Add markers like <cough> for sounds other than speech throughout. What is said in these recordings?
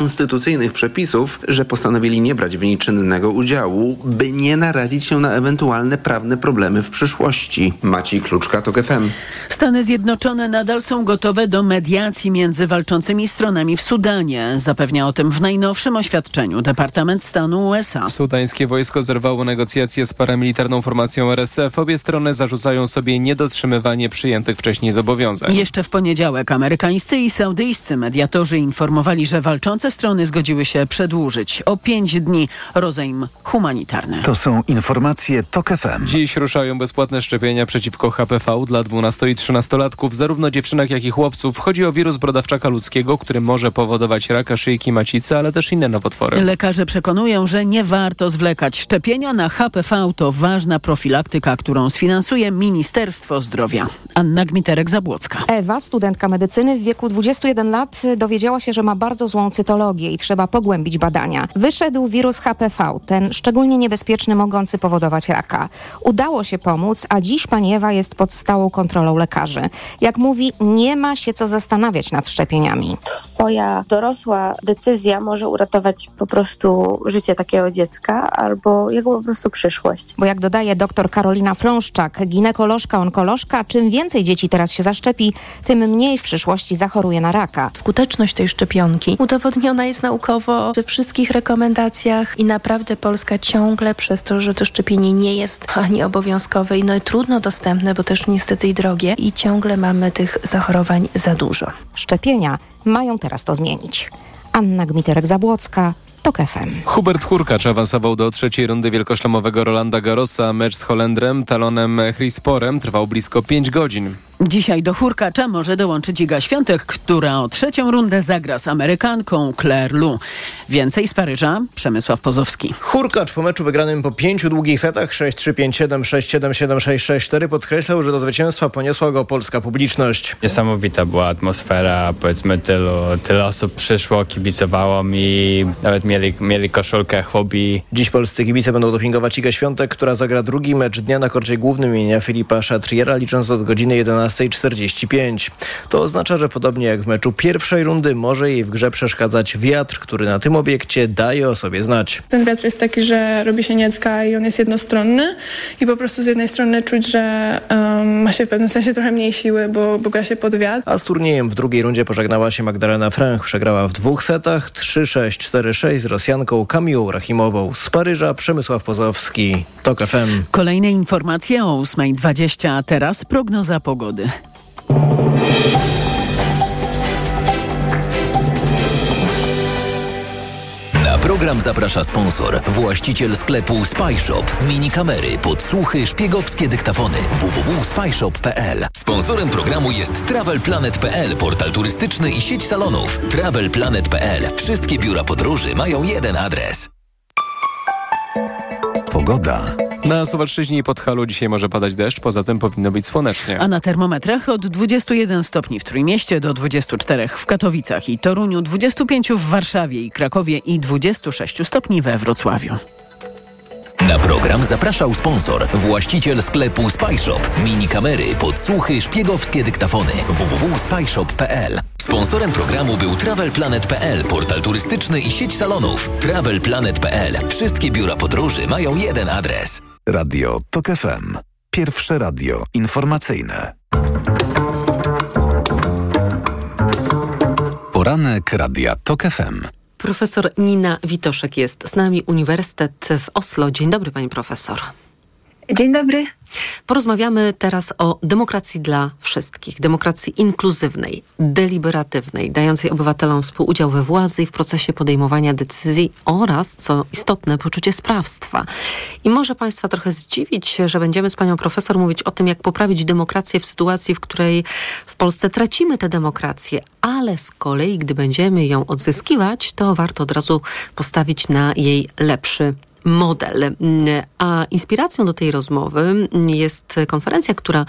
konstytucyjnych przepisów, że postanowili nie brać w niej czynnego udziału, by nie narazić się na ewentualne prawne problemy w przyszłości. Maciej Kluczka, TOK FM. Stany Zjednoczone nadal są gotowe do mediacji między walczącymi stronami w Sudanie. Zapewnia o tym w najnowszym oświadczeniu Departament Stanu USA. Sudańskie wojsko zerwało negocjacje z paramilitarną formacją RSF. Obie strony zarzucają sobie niedotrzymywanie przyjętych wcześniej zobowiązań. Jeszcze w poniedziałek amerykańscy i saudyjscy mediatorzy informowali, że walczące strony zgodziły się przedłużyć o pięć dni rozejm humanitarny. To są informacje TOK FM. Dziś ruszają bezpłatne szczepienia przeciwko HPV dla 12 i 13-latków, zarówno dziewczynek, jak i chłopców. Chodzi o wirus brodawczaka ludzkiego, który może powodować raka szyjki macicy, ale też inne nowotwory. Lekarze przekonują, że nie warto zwlekać. Szczepienia na HPV to ważna profilaktyka, którą sfinansuje Ministerstwo Zdrowia. Anna Gmiterek-Zabłocka. Ewa, studentka medycyny w wieku 21 lat, dowiedziała się, że ma bardzo złą cytologię i trzeba pogłębić badania. Wyszedł wirus HPV, ten szczególnie niebezpieczny, mogący powodować raka. Udało się pomóc, a dziś pani Ewa jest pod stałą kontrolą lekarzy. Jak mówi, nie ma się co zastanawiać nad szczepieniami. Twoja dorosła decyzja może uratować po prostu życie takiego dziecka albo jego po prostu przyszłość. Bo jak dodaje dr Karolina Frąszczak, ginekolożka, onkolożka, czym więcej dzieci teraz się zaszczepi, tym mniej w przyszłości zachoruje na raka. Skuteczność tej szczepionki udowodniona jest naukowo we wszystkich rekomendacjach i naprawdę Polska ciągle przez to, że to szczepienie nie jest ani obowiązkowe i no i trudno dostępne, bo też niestety i drogie i ciągle mamy tych zachorowań za dużo. Szczepienia mają teraz to zmienić. Anna Gmiterek-Zabłocka, TOK FM. Hubert Hurkacz awansował do trzeciej rundy wielkoszlemowego Rolanda Garrosa. Mecz z Holendrem Talonem Chrisporem trwał blisko 5 godzin. Dzisiaj do Hurkacza może dołączyć Iga Świątek, która o trzecią rundę zagra z Amerykanką Claire Lu. Więcej z Paryża, Przemysław Pozowski. Hurkacz po meczu wygranym po pięciu długich setach 6-3, 5-7, 6-7, 7-6, 6-4 podkreślał, że do zwycięstwa poniosła go polska publiczność. Niesamowita była atmosfera, powiedzmy tylu, tyle osób przyszło, kibicowało mi, nawet mieli, mieli koszulkę hobby. Dziś polscy kibice będą dopingować Igę Świątek, która zagra drugi mecz dnia na korcie głównym imienia Filipa Szatriera, licząc od godziny 11.45. To oznacza, że podobnie jak w meczu pierwszej rundy może jej w grze przeszkadzać wiatr, który na tym obiekcie daje o sobie znać. Ten wiatr jest taki, że robi się niecka i on jest jednostronny i po prostu z jednej strony czuć, że um, ma się w pewnym sensie trochę mniej siły, bo, bo gra się pod wiatr. A z turniejem w drugiej rundzie pożegnała się Magdalena Frank. Przegrała w dwóch setach 3-6, 4-6 z Rosjanką Kamiłą Rachimową. Z Paryża Przemysław Pozowski, TOK FM. Kolejne informacje o 8.20, a teraz prognoza pogody. Na program zaprasza sponsor, właściciel sklepu Spyshop. Mini kamery, podsłuchy, szpiegowskie dyktafony. www.spyshop.pl Sponsorem programu jest TravelPlanet.pl, portal turystyczny i sieć salonów. TravelPlanet.pl. Wszystkie biura podróży mają jeden adres. Pogoda. Na Suwalszczyźnie i Podhalu dzisiaj może padać deszcz, poza tym powinno być słonecznie. A na termometrach od 21 stopni w Trójmieście do 24 w Katowicach i Toruniu, 25 w Warszawie i Krakowie i 26 stopni we Wrocławiu. Na program zapraszał sponsor, właściciel sklepu Spyshop. Mini kamery, podsłuchy, szpiegowskie dyktafony. www.spyshop.pl Sponsorem programu był TravelPlanet.pl, portal turystyczny i sieć salonów. TravelPlanet.pl. Wszystkie biura podróży mają jeden adres. Radio TOK FM. Pierwsze radio informacyjne. Poranek Radia TOK FM. Profesor Nina Witoszek jest z nami, Uniwersytet w Oslo. Dzień dobry, pani profesor. Dzień dobry. Porozmawiamy teraz o demokracji dla wszystkich, demokracji inkluzywnej, deliberatywnej, dającej obywatelom współudział we władzy i w procesie podejmowania decyzji oraz, co istotne, poczucie sprawstwa. I może Państwa trochę zdziwić, że będziemy z Panią Profesor mówić o tym, jak poprawić demokrację w sytuacji, w której w Polsce tracimy tę demokrację, ale z kolei, gdy będziemy ją odzyskiwać, to warto od razu postawić na jej lepszy model. A inspiracją do tej rozmowy jest konferencja, która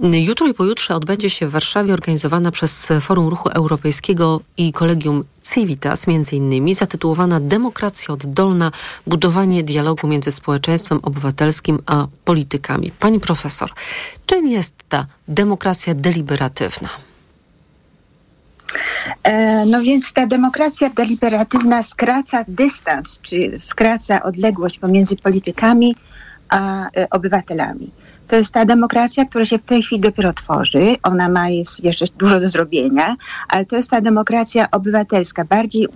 jutro i pojutrze odbędzie się w Warszawie, organizowana przez Forum Ruchu Europejskiego i Kolegium Civitas, między innymi, zatytułowana Demokracja oddolna, budowanie dialogu między społeczeństwem obywatelskim a politykami. Pani profesor, czym jest ta demokracja deliberatywna? E, no więc ta demokracja deliberatywna skraca dystans, czy skraca odległość pomiędzy politykami a e, obywatelami. To jest ta demokracja, która się w tej chwili dopiero tworzy. Ona ma jeszcze dużo do zrobienia, ale to jest ta demokracja obywatelska, bardziej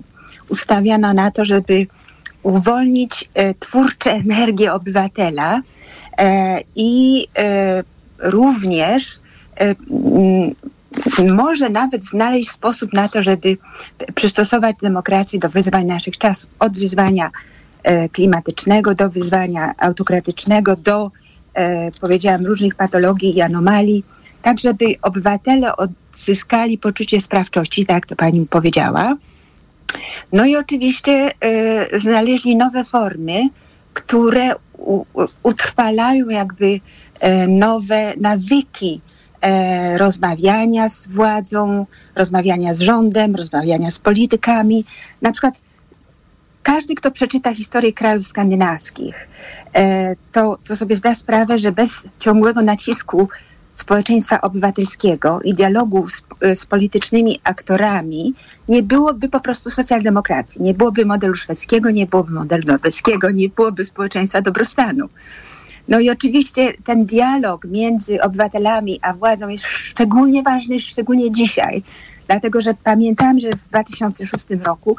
ustawiana na to, żeby uwolnić e, twórcze energię obywatela e, i e, również e, może nawet znaleźć sposób na to, żeby przystosować demokrację do wyzwań naszych czasów. Od wyzwania e, klimatycznego do wyzwania autokratycznego, do e, powiedziałam różnych patologii i anomalii, tak żeby obywatele odzyskali poczucie sprawczości, tak to pani powiedziała. No i oczywiście e, znaleźli nowe formy, które utrwalają jakby nowe nawyki e, rozmawiania z władzą, rozmawiania z rządem, rozmawiania z politykami. Na przykład każdy, kto przeczyta historię krajów skandynawskich, e, to, to sobie zda sprawę, że bez ciągłego nacisku społeczeństwa obywatelskiego i dialogu z, z politycznymi aktorami nie byłoby po prostu socjaldemokracji. Nie byłoby modelu szwedzkiego, nie byłoby modelu norweskiego, nie byłoby społeczeństwa dobrostanu. No i oczywiście ten dialog między obywatelami a władzą jest szczególnie ważny, szczególnie dzisiaj, dlatego że pamiętam, że w 2006 roku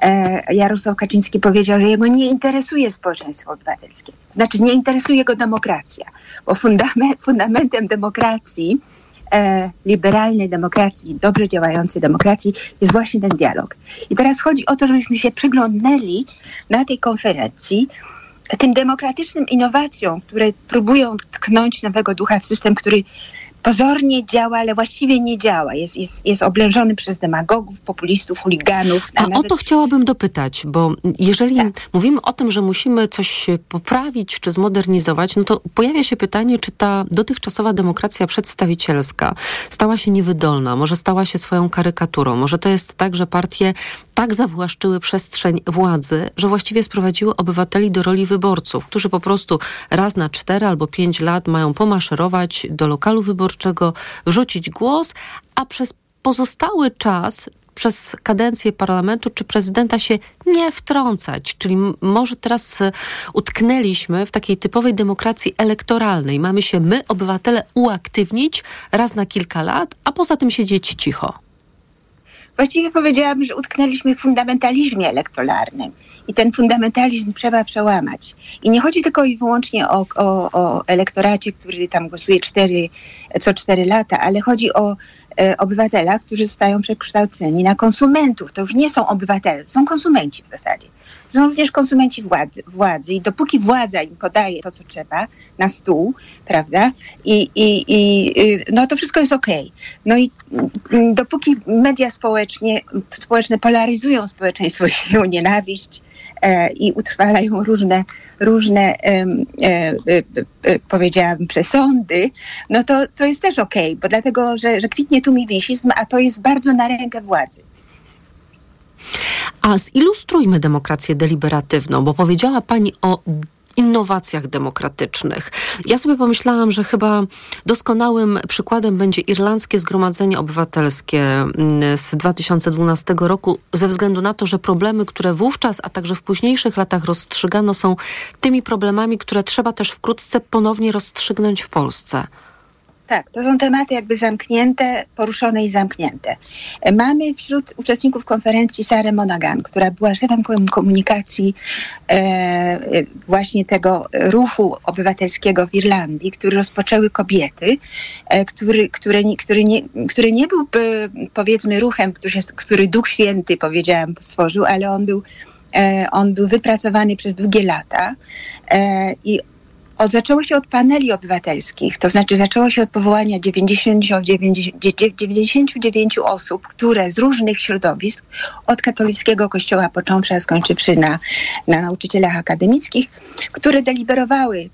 e, Jarosław Kaczyński powiedział, że jego nie interesuje społeczeństwo obywatelskie. Znaczy nie interesuje go demokracja, bo fundament, fundamentem demokracji, e, liberalnej demokracji, dobrze działającej demokracji jest właśnie ten dialog. I teraz chodzi o to, żebyśmy się przyglądnęli na tej konferencji tym demokratycznym innowacjom, które próbują tknąć nowego ducha w system, który pozornie działa, ale właściwie nie działa. Jest, jest, jest oblężony przez demagogów, populistów, chuliganów. A nawet... o to chciałabym dopytać, bo jeżeli tak. mówimy o tym, że musimy coś poprawić czy zmodernizować, no to pojawia się pytanie, czy ta dotychczasowa demokracja przedstawicielska stała się niewydolna, może stała się swoją karykaturą, może to jest tak, że partie tak zawłaszczyły przestrzeń władzy, że właściwie sprowadziły obywateli do roli wyborców, którzy po prostu raz na cztery albo pięć lat mają pomaszerować do lokalu wyborczego, rzucić głos, a przez pozostały czas przez kadencję parlamentu czy prezydenta się nie wtrącać. Czyli może teraz e, utknęliśmy w takiej typowej demokracji elektoralnej. Mamy się my, obywatele, uaktywnić raz na kilka lat, a poza tym siedzieć cicho. Właściwie powiedziałabym, że utknęliśmy w fundamentalizmie elektoralnym i ten fundamentalizm trzeba przełamać. I nie chodzi tylko i wyłącznie o, o, o elektoracie, który tam głosuje cztery, co cztery lata, ale chodzi o e, obywatela, którzy zostają przekształceni na konsumentów. To już nie są obywatele, to są konsumenci w zasadzie. To są również konsumenci władzy, władzy i dopóki władza im podaje to, co trzeba na stół, prawda, i, i, i no to wszystko jest okej. Okay. No i mm, dopóki media społecznie, społeczne polaryzują społeczeństwo i <laughs> nienawiść, i utrwalają różne, różne e, e, e, powiedziałabym, przesądy, no to, to jest też okej, okay, bo dlatego, że, że kwitnie tu wisizm, a to jest bardzo na rękę władzy. A zilustrujmy demokrację deliberatywną, bo powiedziała Pani o innowacjach demokratycznych. Ja sobie pomyślałam, że chyba doskonałym przykładem będzie Irlandzkie Zgromadzenie Obywatelskie mm, z 2012 roku, ze względu na to, że problemy, które wówczas, a także w późniejszych latach rozstrzygano, są tymi problemami, które trzeba też wkrótce ponownie rozstrzygnąć w Polsce. Tak, to są tematy jakby zamknięte, poruszone i zamknięte. Mamy wśród uczestników konferencji Sarę Monaghan, która była szefem komunikacji e, właśnie tego ruchu obywatelskiego w Irlandii, który rozpoczęły kobiety, e, który, który, który, nie, który nie był powiedzmy ruchem, który, jest, który Duch Święty, powiedziałam, stworzył, ale on był, e, on był wypracowany przez długie lata e, i od, zaczęło się od paneli obywatelskich, to znaczy zaczęło się od powołania 99, 99 osób, które z różnych środowisk, od katolickiego kościoła począwszy, a skończywszy na, na nauczycielach akademickich, które deliberowały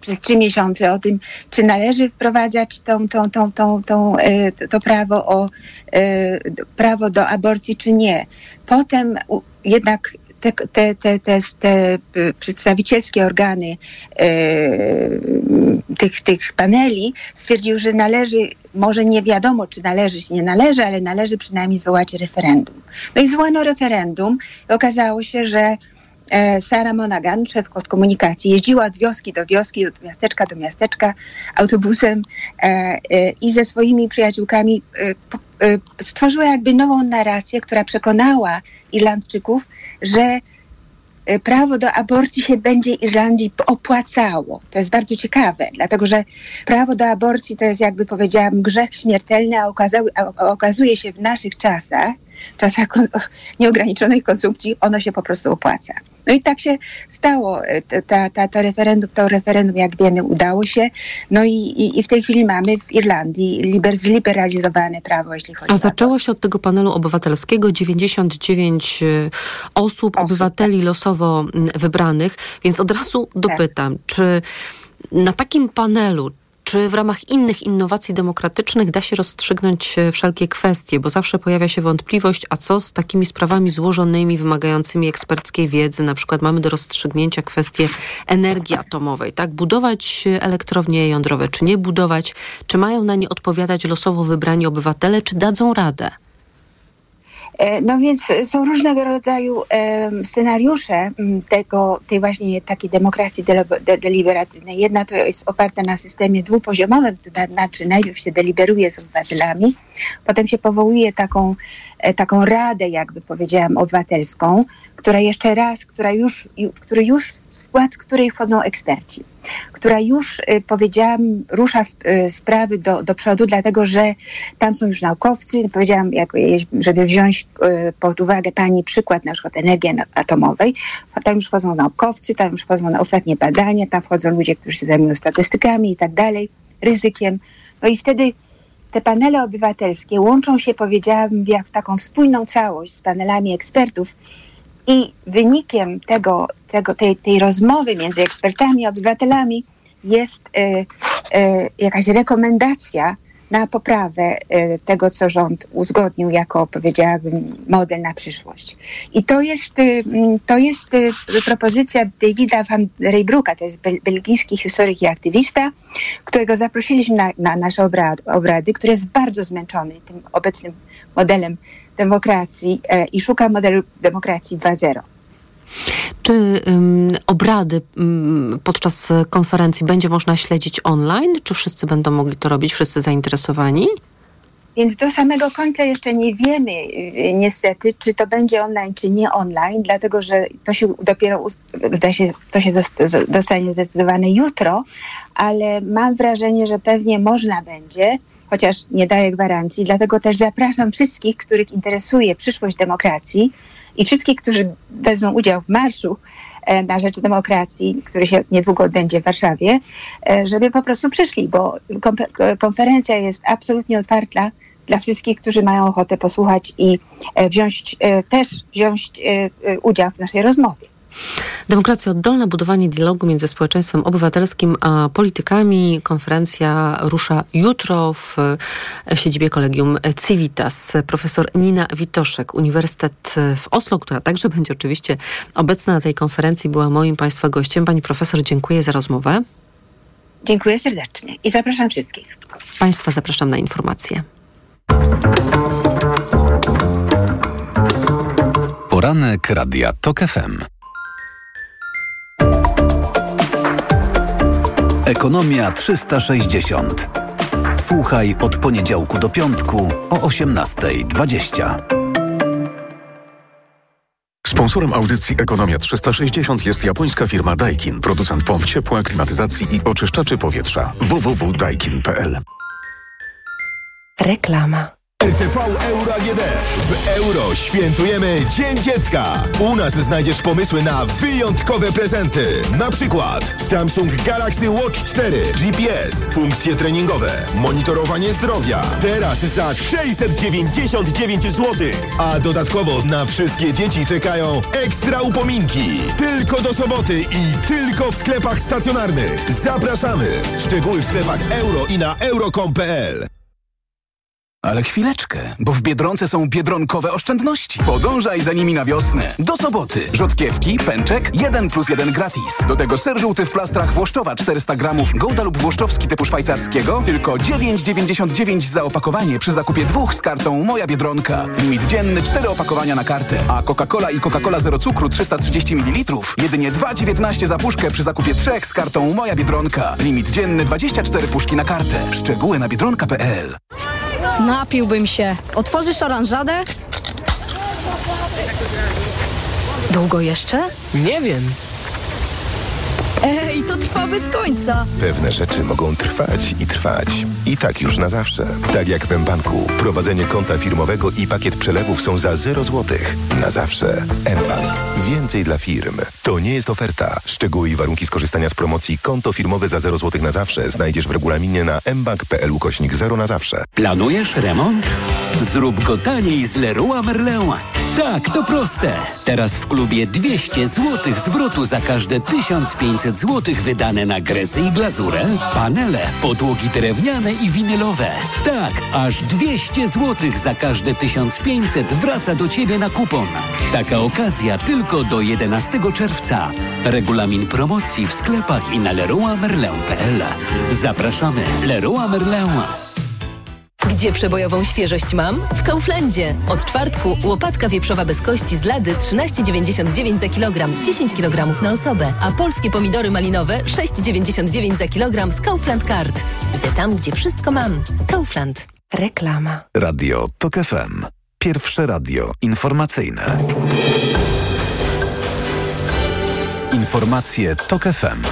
przez trzy miesiące o tym, czy należy wprowadzać tą, tą, tą, tą, tą, e, to prawo, o, e, prawo do aborcji, czy nie. Potem jednak te, te, te, te, te przedstawicielskie organy tych, tych paneli stwierdziły, że należy, może nie wiadomo, czy należy, czy nie należy, ale należy przynajmniej zwołać referendum. No i zwołano referendum i okazało się, że Sara Monaghan, szef od komunikacji, jeździła od wioski do wioski, od miasteczka do miasteczka autobusem i ze swoimi przyjaciółkami stworzyła jakby nową narrację, która przekonała Irlandczyków, że prawo do aborcji się będzie Irlandii opłacało. To jest bardzo ciekawe, dlatego że prawo do aborcji to jest, jakby powiedziałam, grzech śmiertelny, a, okazał, a okazuje się w naszych czasach, czasach <laughs> nieograniczonej konsumpcji, ono się po prostu opłaca. No i tak się stało. Ta, ta, to, referendum, to referendum, jak wiemy, udało się. No i, i, i w tej chwili mamy w Irlandii liber, zliberalizowane prawo, jeśli chodzi A o zaczęło się od tego panelu obywatelskiego, 99 osób, osób obywateli tak. losowo wybranych, więc od razu dopytam, tak. czy na takim panelu, czy w ramach innych innowacji demokratycznych da się rozstrzygnąć wszelkie kwestie? Bo zawsze pojawia się wątpliwość, a co z takimi sprawami złożonymi, wymagającymi eksperckiej wiedzy? Na przykład mamy do rozstrzygnięcia kwestię energii atomowej, tak? Budować elektrownie jądrowe, czy nie budować? Czy mają na nie odpowiadać losowo wybrani obywatele, czy dadzą radę? No więc są różnego rodzaju scenariusze tego, tej właśnie takiej demokracji deliberatywnej. Jedna to jest oparta na systemie dwupoziomowym, to znaczy najpierw się deliberuje z obywatelami, potem się powołuje taką, taką radę, jakby powiedziałam, obywatelską, która jeszcze raz, która już, który już w skład której wchodzą eksperci która już, powiedziałam, rusza sprawy do, do przodu, dlatego że tam są już naukowcy. Powiedziałam, jak, żeby wziąć pod uwagę Pani przykład na przykład energii atomowej, tam już wchodzą naukowcy, tam już wchodzą na ostatnie badania, tam wchodzą ludzie, którzy się zajmują statystykami i tak dalej, ryzykiem. No i wtedy te panele obywatelskie łączą się, powiedziałam, w taką spójną całość z panelami ekspertów, i wynikiem tego, tego, tej, tej rozmowy między ekspertami a obywatelami jest e, e, jakaś rekomendacja na poprawę e, tego, co rząd uzgodnił jako, powiedziałabym, model na przyszłość. I to jest, to jest propozycja Davida van Reybrucka, to jest belgijski historyk i aktywista, którego zaprosiliśmy na, na nasze obrady, obrady, który jest bardzo zmęczony tym obecnym modelem demokracji e, i szuka modelu demokracji 2.0. Czy um, obrady um, podczas konferencji będzie można śledzić online? Czy wszyscy będą mogli to robić, wszyscy zainteresowani? Więc do samego końca jeszcze nie wiemy y, niestety, czy to będzie online, czy nie online, dlatego że to się dopiero, zdaje się, to się zostanie zdecydowane jutro, ale mam wrażenie, że pewnie można będzie chociaż nie daje gwarancji. Dlatego też zapraszam wszystkich, których interesuje przyszłość demokracji i wszystkich, którzy wezmą udział w marszu e, na rzecz demokracji, który się niedługo odbędzie w Warszawie, e, żeby po prostu przyszli, bo konferencja jest absolutnie otwarta dla wszystkich, którzy mają ochotę posłuchać i e, wziąć też wziąć udział w naszej rozmowie. Demokracja oddolna, budowanie dialogu między społeczeństwem obywatelskim a politykami. Konferencja rusza jutro w siedzibie Kolegium Civitas. Profesor Nina Witoszek, Uniwersytet w Oslo, która także będzie oczywiście obecna na tej konferencji, była moim Państwa gościem. Pani profesor, dziękuję za rozmowę. Dziękuję serdecznie i zapraszam wszystkich. Państwa zapraszam na informacje. Poranek Radia TOK FM. Ekonomia 360. Słuchaj od poniedziałku do piątku o 18.20. Sponsorem audycji Ekonomia 360 jest japońska firma Daikin, producent pomp ciepła, klimatyzacji i oczyszczaczy powietrza. www.daikin.pl Reklama. RTV Euro AGD. W euro świętujemy Dzień Dziecka. U nas znajdziesz pomysły na wyjątkowe prezenty. Na przykład Samsung Galaxy Watch 4, GPS, funkcje treningowe, monitorowanie zdrowia. Teraz za 699 zł. A dodatkowo na wszystkie dzieci czekają ekstra upominki. Tylko do soboty i tylko w sklepach stacjonarnych. Zapraszamy. Szczegóły w sklepach euro i na euro.com.pl Ale chwileczkę, bo w Biedronce są biedronkowe oszczędności. Podążaj za nimi na wiosnę. Do soboty. Rzodkiewki, pęczek, 1 plus 1 gratis. Do tego ser żółty w plastrach Włoszczowa 400 gramów, Gouda lub Włoszczowski typu szwajcarskiego. Tylko 9,99 za opakowanie przy zakupie dwóch z kartą Moja Biedronka. Limit dzienny 4 opakowania na kartę. A Coca-Cola i Coca-Cola Zero Cukru 330 ml. Jedynie 2,19 za puszkę przy zakupie trzech z kartą Moja Biedronka. Limit dzienny 24 puszki na kartę. Szczegóły na biedronka.pl Napiłbym się. Otworzysz oranżadę? Długo jeszcze? Nie wiem. Ej, to trwa bez końca. Pewne rzeczy mogą trwać i trwać. I tak już na zawsze. Tak jak w mBanku. Prowadzenie konta firmowego i pakiet przelewów są za 0 zł. Na zawsze. mBank. Więcej dla firm. To nie jest oferta. Szczegóły i warunki skorzystania z promocji konto firmowe za 0 zł na zawsze znajdziesz w regulaminie na mbank.pl ukośnik 0 na zawsze. Planujesz remont? Zrób go taniej z Leroy Merlin. Tak, to proste. Teraz w klubie 200 zł zwrotu za każde 1500 zł wydane na gresy i glazurę, panele, podłogi drewniane i winylowe. Tak, aż 200 zł za każde 1500 wraca do Ciebie na kupon. Taka okazja tylko do 11 czerwca. Regulamin promocji w sklepach i na leroymerlin.pl. Zapraszamy. Leroy Merlin. Gdzie przebojową świeżość mam? W Kauflandzie. Od czwartku łopatka wieprzowa bez kości z lady 13,99 za kilogram, 10 kg na osobę, a polskie pomidory malinowe 6,99 za kilogram z Kaufland Card. Idę tam, gdzie wszystko mam. Kaufland. Reklama. Radio TOK FM. Pierwsze radio informacyjne. Informacje TOK FM.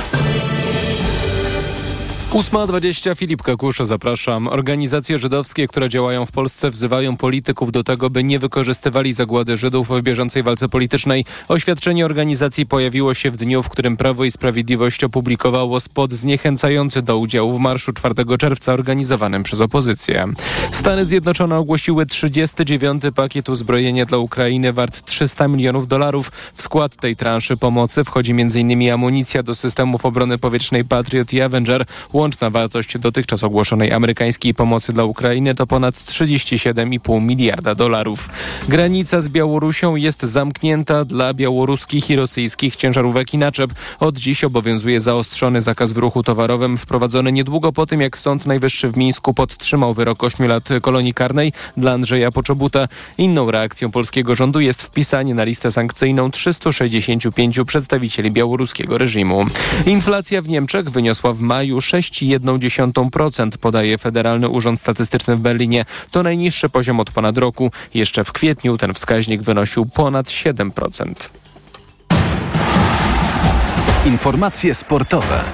8.20 Filip Kakuszo, zapraszam. Organizacje żydowskie, które działają w Polsce wzywają polityków do tego, by nie wykorzystywali zagłady Żydów w bieżącej walce politycznej. Oświadczenie organizacji pojawiło się w dniu, w którym Prawo i Sprawiedliwość opublikowało spot zniechęcający do udziału w marszu 4 czerwca organizowanym przez opozycję. Stany Zjednoczone ogłosiły 39. pakiet uzbrojenia dla Ukrainy wart 300 milionów dolarów. W skład tej transzy pomocy wchodzi m.in. amunicja do systemów obrony powietrznej Patriot i Avenger. Łączna wartość dotychczas ogłoszonej amerykańskiej pomocy dla Ukrainy to ponad 37,5 miliarda dolarów. Granica z Białorusią jest zamknięta dla białoruskich i rosyjskich ciężarówek i naczep. Od dziś obowiązuje zaostrzony zakaz w ruchu towarowym wprowadzony niedługo po tym, jak Sąd Najwyższy w Mińsku podtrzymał wyrok 8 lat kolonii karnej dla Andrzeja Poczobuta. Inną reakcją polskiego rządu jest wpisanie na listę sankcyjną 365 przedstawicieli białoruskiego reżimu. Inflacja w Niemczech wyniosła w maju 6,1%, podaje Federalny Urząd Statystyczny w Berlinie. To najniższy poziom od ponad roku. Jeszcze w kwietniu ten wskaźnik wynosił ponad 7%. Informacje sportowe.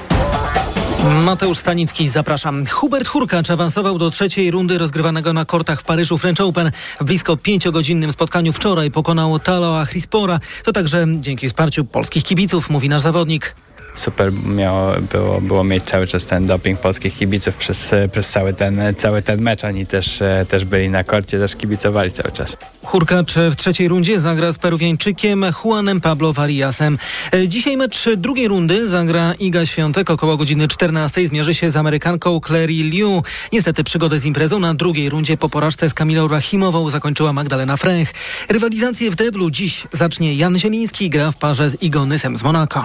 Mateusz Stanicki, zapraszam. Hubert Hurkacz awansował do trzeciej rundy rozgrywanego na kortach w Paryżu French Open. W blisko pięciogodzinnym spotkaniu wczoraj pokonał Taloa Chrispora. To także dzięki wsparciu polskich kibiców, mówi nasz zawodnik super miało, było, było mieć cały czas ten doping polskich kibiców przez, przez cały, ten, cały ten mecz. Oni też, też byli na korcie, też kibicowali cały czas. Hurkacz w trzeciej rundzie zagra z Peruwiańczykiem Juanem Pablo Variasem. Dzisiaj mecz drugiej rundy zagra Iga Świątek. Około godziny 14 zmierzy się z Amerykanką Clary Liu. Niestety przygodę z imprezą na drugiej rundzie po porażce z Kamilą Rachimową zakończyła Magdalena Fręch. Rywalizację w deblu dziś zacznie Jan Zieliński, gra w parze z Igonysem z Monako.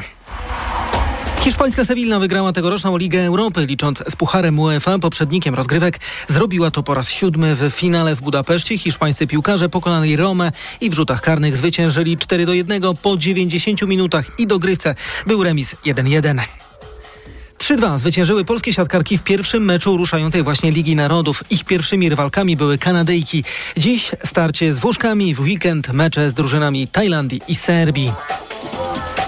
Hiszpańska Sevilla wygrała tegoroczną Ligę Europy, licząc z Pucharem UEFA, poprzednikiem rozgrywek. Zrobiła to po raz siódmy w finale w Budapeszcie. Hiszpańscy piłkarze pokonali Romę i w rzutach karnych zwyciężyli 4 do 1 po 90 minutach i dogrywce był remis 1-1. 3-2 zwyciężyły polskie siatkarki w pierwszym meczu ruszającej właśnie Ligi Narodów. Ich pierwszymi rywalkami były Kanadyjki. Dziś starcie z Włoszkami, w weekend mecze z drużynami Tajlandii i Serbii.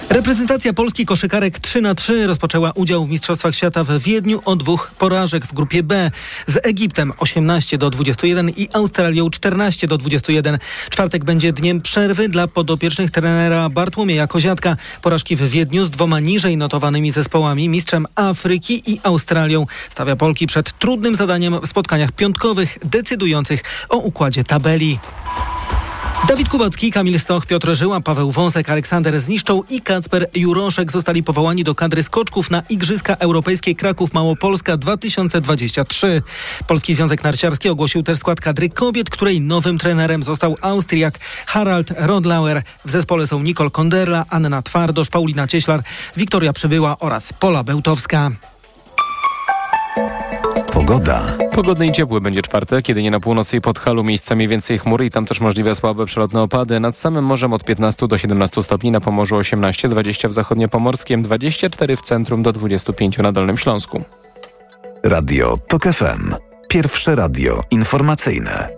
Reprezentacja Polski koszykarek 3 na 3 rozpoczęła udział w Mistrzostwach Świata w Wiedniu o dwóch porażek w grupie B z Egiptem 18 do 21 i Australią 14 do 21. Czwartek będzie dniem przerwy dla podopiecznych trenera Bartłomieja Koziatka. Porażki w Wiedniu z dwoma niżej notowanymi zespołami, mistrzem Afryki i Australią, stawia Polki przed trudnym zadaniem w spotkaniach piątkowych decydujących o układzie tabeli. Dawid Kubacki, Kamil Stoch, Piotr Żyła, Paweł Wąsek, Aleksander Zniszczą i Kacper Juroszek zostali powołani do kadry skoczków na Igrzyska Europejskie Kraków Małopolska 2023. Polski Związek Narciarski ogłosił też skład kadry kobiet, której nowym trenerem został Austriak Harald Rodlauer. W zespole są Nicole Konderla, Anna Twardosz, Paulina Cieślar, Wiktoria Przybyła oraz Pola Bełtowska. Pogoda. Pogodny i ciepły będzie czwartek, jedynie na północy i Podhalu miejscami więcej chmury i tam też możliwe słabe przelotne opady. Nad samym morzem od 15 do 17 stopni, na Pomorzu 18, 20 w zachodniopomorskim, 24 w centrum do 25 na Dolnym Śląsku. Radio TOK FM. Pierwsze radio informacyjne.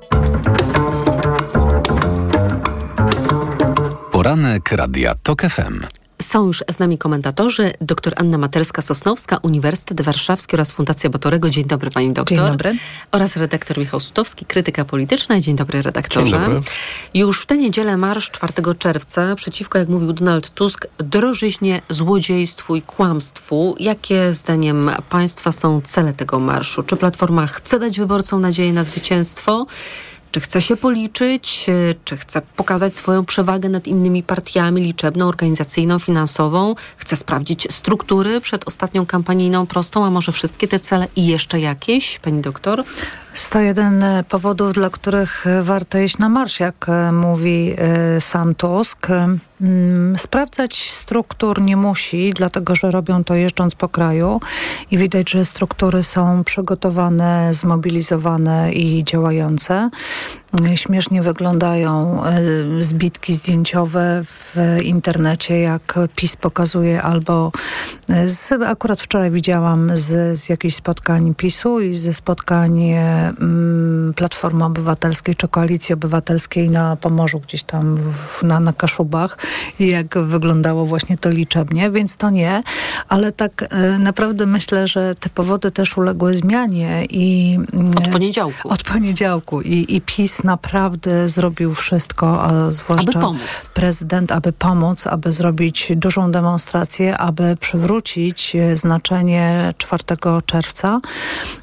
Poranek Radia TOK FM. Są już z nami komentatorzy, dr Anna Materska-Sosnowska, Uniwersytet Warszawski oraz Fundacja Batorego. Dzień dobry pani doktor. Dzień dobry. Oraz redaktor Michał Sutowski, krytyka polityczna. Dzień dobry redaktorze. Dzień dobry. Już w tę niedzielę marsz 4 czerwca przeciwko, jak mówił Donald Tusk, drożyźnie, złodziejstwu i kłamstwu. Jakie zdaniem państwa są cele tego marszu? Czy Platforma chce dać wyborcom nadzieję na zwycięstwo? Czy chce się policzyć, y, czy chce pokazać swoją przewagę nad innymi partiami liczebną, organizacyjną, finansową? Chce sprawdzić struktury przed ostatnią kampanijną prostą, a może wszystkie te cele i jeszcze jakieś, pani doktor? 101 powodów, dla których warto iść na marsz, jak e, mówi e, sam Tusk. Mm, sprawdzać struktur nie musi, dlatego że robią to jeżdżąc po kraju i widać, że struktury są przygotowane, zmobilizowane i działające. Śmiesznie wyglądają e, zbitki zdjęciowe w internecie, jak PiS pokazuje, albo z, akurat wczoraj widziałam z, z jakichś spotkań PiSu i ze spotkań mm, Platformy Obywatelskiej czy Koalicji Obywatelskiej na Pomorzu, gdzieś tam w, na, na Kaszubach i jak wyglądało właśnie to liczebnie, więc to nie, ale tak e, naprawdę myślę, że te powody też uległy zmianie i... Od poniedziałku. Od poniedziałku i, i PiS naprawdę zrobił wszystko, a zwłaszcza Aby prezydent, aby pomóc, aby zrobić dużą demonstrację, aby przywrócić e, znaczenie 4 czerwca.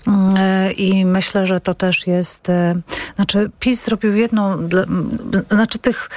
Mm, e, I myślę, że to też jest, e, znaczy PiS zrobił jedną, znaczy tych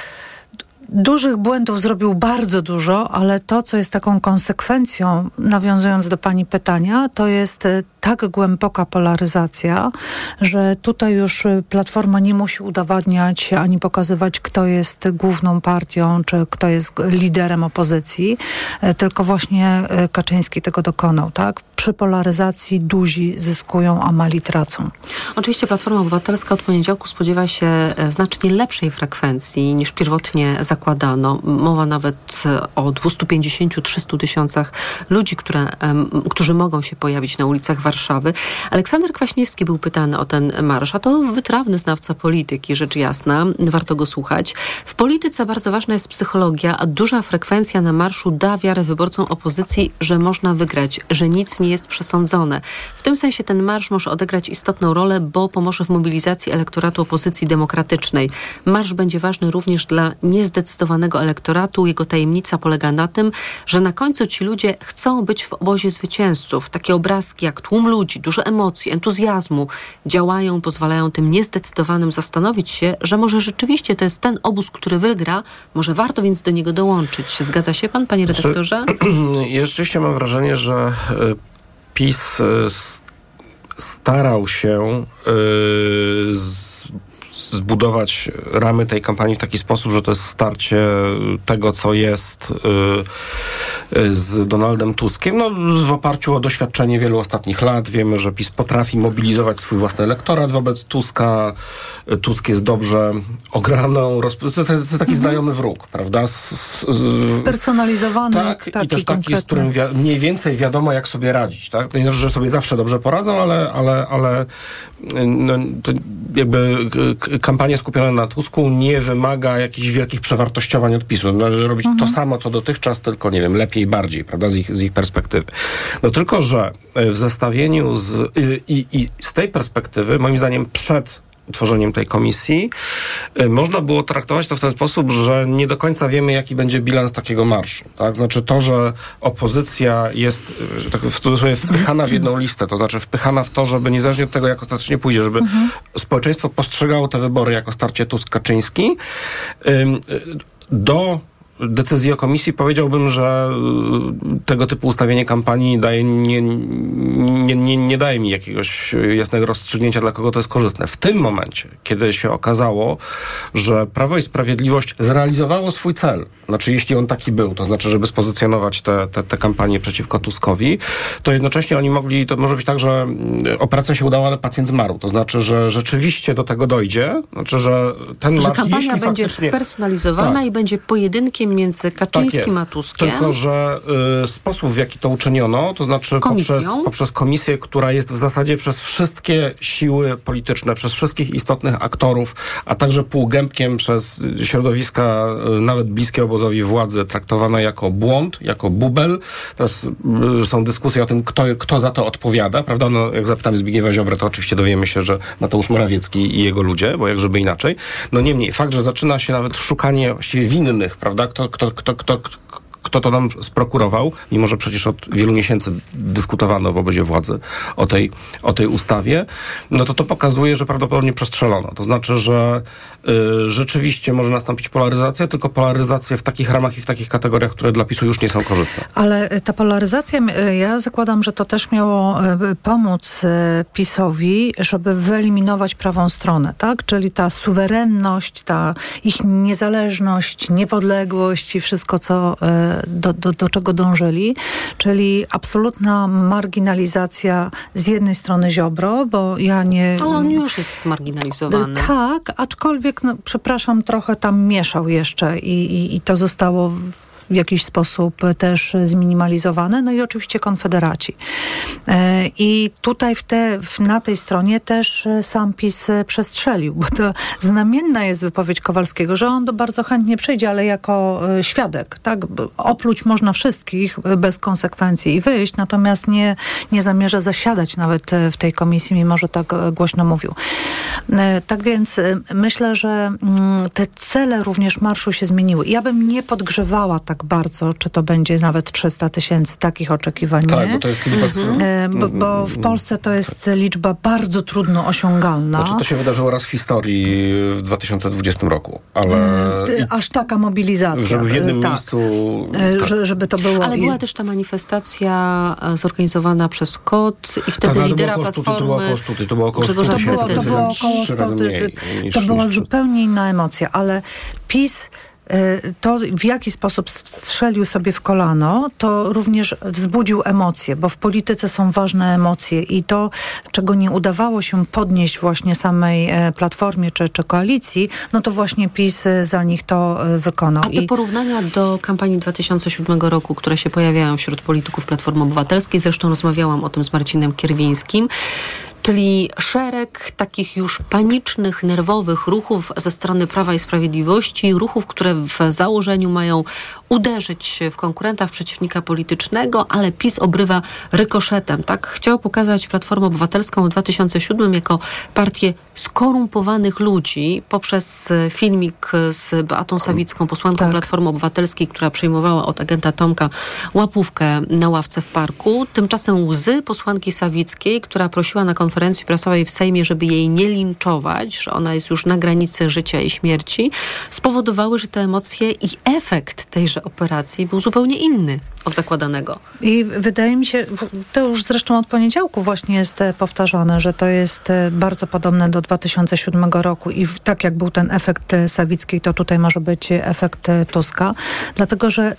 dużych błędów zrobił bardzo dużo, ale to, co jest taką konsekwencją, nawiązując do pani pytania, to jest e, tak głęboka polaryzacja, że tutaj już e, Platforma nie musi udowadniać ani pokazywać, kto jest główną partią, czy kto jest liderem opozycji, e, tylko właśnie Kaczyński tego dokonał, tak? Przy polaryzacji duzi zyskują, a mali tracą. Oczywiście Platforma Obywatelska od poniedziałku spodziewa się e, znacznie lepszej frekwencji niż pierwotnie zakładano. Mowa nawet e, o 250-300 tysiącach ludzi, które, którzy mogą się pojawić na ulicach Warszawy. Aleksander Kwaśniewski był pytany o ten marsz, a to wytrawny znawca polityki, rzecz jasna. Warto go słuchać. W polityce bardzo ważna jest psychologia, a duża frekwencja na marszu da wiarę wyborcom opozycji, że można wygrać, że nic nie jest przesądzone. W tym sensie ten marsz może odegrać istotną rolę, bo pomoże w mobilizacji elektoratu opozycji demokratycznej. Marsz będzie ważny również dla niezdecydowanego elektoratu. Jego tajemnica polega na tym, że na końcu ci ludzie chcą być w obozie zwycięzców. Takie obrazki jak tłum ludzi, dużo emocji, entuzjazmu działają, pozwalają tym niezdecydowanym zastanowić się, że może rzeczywiście to jest ten obóz, który wygra, może warto więc do niego dołączyć. Zgadza się pan, panie Znaczy, redaktorze? <clears throat> Ja rzeczywiście mam wrażenie, że e, PiS e, starał się e, z, zbudować ramy tej kampanii w taki sposób, że to jest starcie tego, co jest e, e, z Donaldem Tuskiem. No, w oparciu o doświadczenie wielu ostatnich lat wiemy, że PiS potrafi mobilizować swój własny elektorat wobec Tuska. Tusk jest dobrze ograną, to, to jest taki znajomy wróg, prawda? Z, z, z, Spersonalizowany, tak, i też taki, z którym wi- mniej więcej wiadomo, jak sobie radzić. Tak? To nie znaczy, że sobie zawsze dobrze poradzą, ale, ale, ale y, no, to jakby kampania skupiona na Tusku nie wymaga jakichś wielkich przewartościowań odpisu. Należy robić to samo, co dotychczas, tylko nie wiem, lepiej, bardziej, prawda, z ich, z ich perspektywy. No tylko, że y, w zestawieniu z, y, i, i z tej perspektywy, moim zdaniem, przed utworzeniem tej komisji, y, można było traktować to w ten sposób, że nie do końca wiemy, jaki będzie bilans takiego marszu. Tak? Znaczy to, że opozycja jest że tak w cudzysłowie wpychana w jedną listę, to znaczy wpychana w to, żeby niezależnie od tego, jak ostatecznie pójdzie, żeby Mhm. społeczeństwo postrzegało te wybory jako starcie Tusk-Kaczyński, y, do decyzji o komisji powiedziałbym, że y, tego typu ustawienie kampanii daje, nie, nie, nie, nie daje mi jakiegoś jasnego rozstrzygnięcia, dla kogo to jest korzystne. W tym momencie, kiedy się okazało, że Prawo i Sprawiedliwość zrealizowało swój cel, znaczy jeśli on taki był, to znaczy, żeby spozycjonować te, te, te kampanie przeciwko Tuskowi, to jednocześnie oni mogli, to może być tak, że y, operacja się udała, ale pacjent zmarł. To znaczy, że rzeczywiście do tego dojdzie, znaczy, że ten Że marsz, kampania jeśli będzie faktycznie... spersonalizowana Tak. i będzie pojedynkiem między Tak Kaczyńskim jest. a Tuskiem. Tylko, że y, sposób, w jaki to uczyniono, to znaczy poprzez, poprzez komisję, która jest w zasadzie przez wszystkie siły polityczne, przez wszystkich istotnych aktorów, a także półgębkiem przez środowiska y, nawet bliskie obozowi władzy, traktowana jako błąd, jako bubel. Teraz y, są dyskusje o tym, kto, kto za to odpowiada, prawda? No, jak zapytamy Zbigniewa Ziobrę, to oczywiście dowiemy się, że Mateusz Morawiecki i jego ludzie, bo jak żeby inaczej. No niemniej, fakt, że zaczyna się nawet szukanie właściwie winnych, prawda? Kto, kto, kto, kto, kto to nam sprokurował, mimo że przecież od wielu miesięcy dyskutowano w obozie władzy o tej, o tej ustawie, no to to pokazuje, że prawdopodobnie przestrzelono. To znaczy, że y, rzeczywiście może nastąpić polaryzacja, tylko polaryzacja w takich ramach i w takich kategoriach, które dla PiSu już nie są korzystne. Ale e, ta polaryzacja, e, ja zakładam, że to też miało e, pomóc PiSowi, żeby wyeliminować prawą stronę, tak? Czyli ta suwerenność, ta ich niezależność, niepodległość i wszystko, co, do, do, do czego dążyli, czyli absolutna marginalizacja z jednej strony Ziobro, bo ja nie... Ale on już jest zmarginalizowany. Tak, aczkolwiek, no, przepraszam, trochę tam mieszał jeszcze i, i, i to zostało w w jakiś sposób też zminimalizowane. No i oczywiście konfederaci. E, I tutaj w te, na tej stronie też e, sam PiS e, przestrzelił, bo to znamienna jest wypowiedź Kowalskiego, że on to bardzo chętnie przyjdzie, ale jako świadek. Tak? Opluć można wszystkich bez konsekwencji i wyjść, natomiast nie, nie zamierza zasiadać nawet w tej komisji, mimo że tak głośno mówił. Tak więc myślę, że mm, te cele również marszu się zmieniły. Ja bym nie podgrzewała tak bardzo, czy to będzie nawet 300 tysięcy takich oczekiwań. Tak, nie? bo to jest liczba... E, Bo, bo w Polsce to jest liczba bardzo trudno osiągalna. Znaczy, to się wydarzyło raz w historii w 2020 roku, ale... Ty- Aż taka mobilizacja. Żeby w jednym e, tak. miejscu... E, tak. że, żeby to było... Ale była też ta manifestacja zorganizowana przez KOT i wtedy Tak, to lidera było około 100, to Platformy było około 100, to było około 100 Grzegorza to było, to było około Trzy razy 100, mniej niż- to była niż- zupełnie inna emocja, ale PiS to w jaki sposób strzelił sobie w kolano, to również wzbudził emocje, bo w polityce są ważne emocje i to, czego nie udawało się podnieść właśnie samej e, Platformie czy, czy koalicji, no to właśnie PiS e, za nich to e, wykonał. A te I- porównania do kampanii 2007 roku, które się pojawiają wśród polityków Platformy Obywatelskiej, zresztą rozmawiałam o tym z Marcinem Kierwińskim, czyli szereg takich już panicznych, nerwowych ruchów ze strony Prawa i Sprawiedliwości, ruchów, które w założeniu mają uderzyć w konkurenta, w przeciwnika politycznego, ale PiS obrywa rykoszetem. Tak chciał pokazać Platformę Obywatelską w 2007 jako partię skorumpowanych ludzi poprzez filmik z Beatą Sawicką, posłanką Platformy Obywatelskiej, która przyjmowała od agenta Tomka łapówkę na ławce w parku. Tymczasem łzy posłanki Sawickiej, która prosiła na konferencji prasowej w Sejmie, żeby jej nie linczować, że ona jest już na granicy życia i śmierci, spowodowały, że te emocje i efekt tejże operacji był zupełnie inny od zakładanego. I wydaje mi się, to już zresztą od poniedziałku właśnie jest e, powtarzane, że to jest e, bardzo podobne do 2007 roku i tak jak był ten efekt e, Sawickiej, to tutaj może być efekt Tuska. Dlatego, że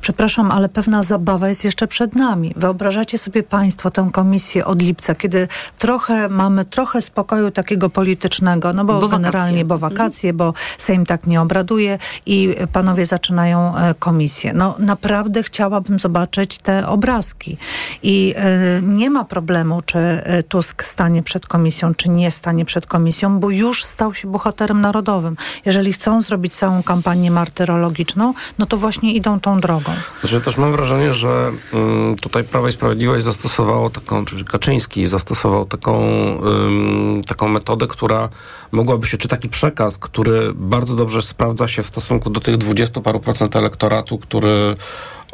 przepraszam, ale pewna zabawa jest jeszcze przed nami. Wyobrażacie sobie Państwo tę komisję od lipca, kiedy trochę mamy trochę spokoju takiego politycznego, no bo, Bo wakacje. generalnie, bo wakacje, bo Sejm tak nie obraduje i panowie zaczynają komisję. No naprawdę chciałabym chciałabym zobaczyć te obrazki. I y, nie ma problemu, czy y, Tusk stanie przed komisją, czy nie stanie przed komisją, bo już stał się bohaterem narodowym. Jeżeli chcą zrobić całą kampanię martyrologiczną, no to właśnie idą tą drogą. Znaczy też mam wrażenie, że um, tutaj Prawo i Sprawiedliwość zastosowało taką, czyli Kaczyński zastosował taką, taką metodę, która mogłaby się, czy taki przekaz, który bardzo dobrze sprawdza się w stosunku do tych dwudziestu paru procent elektoratu, który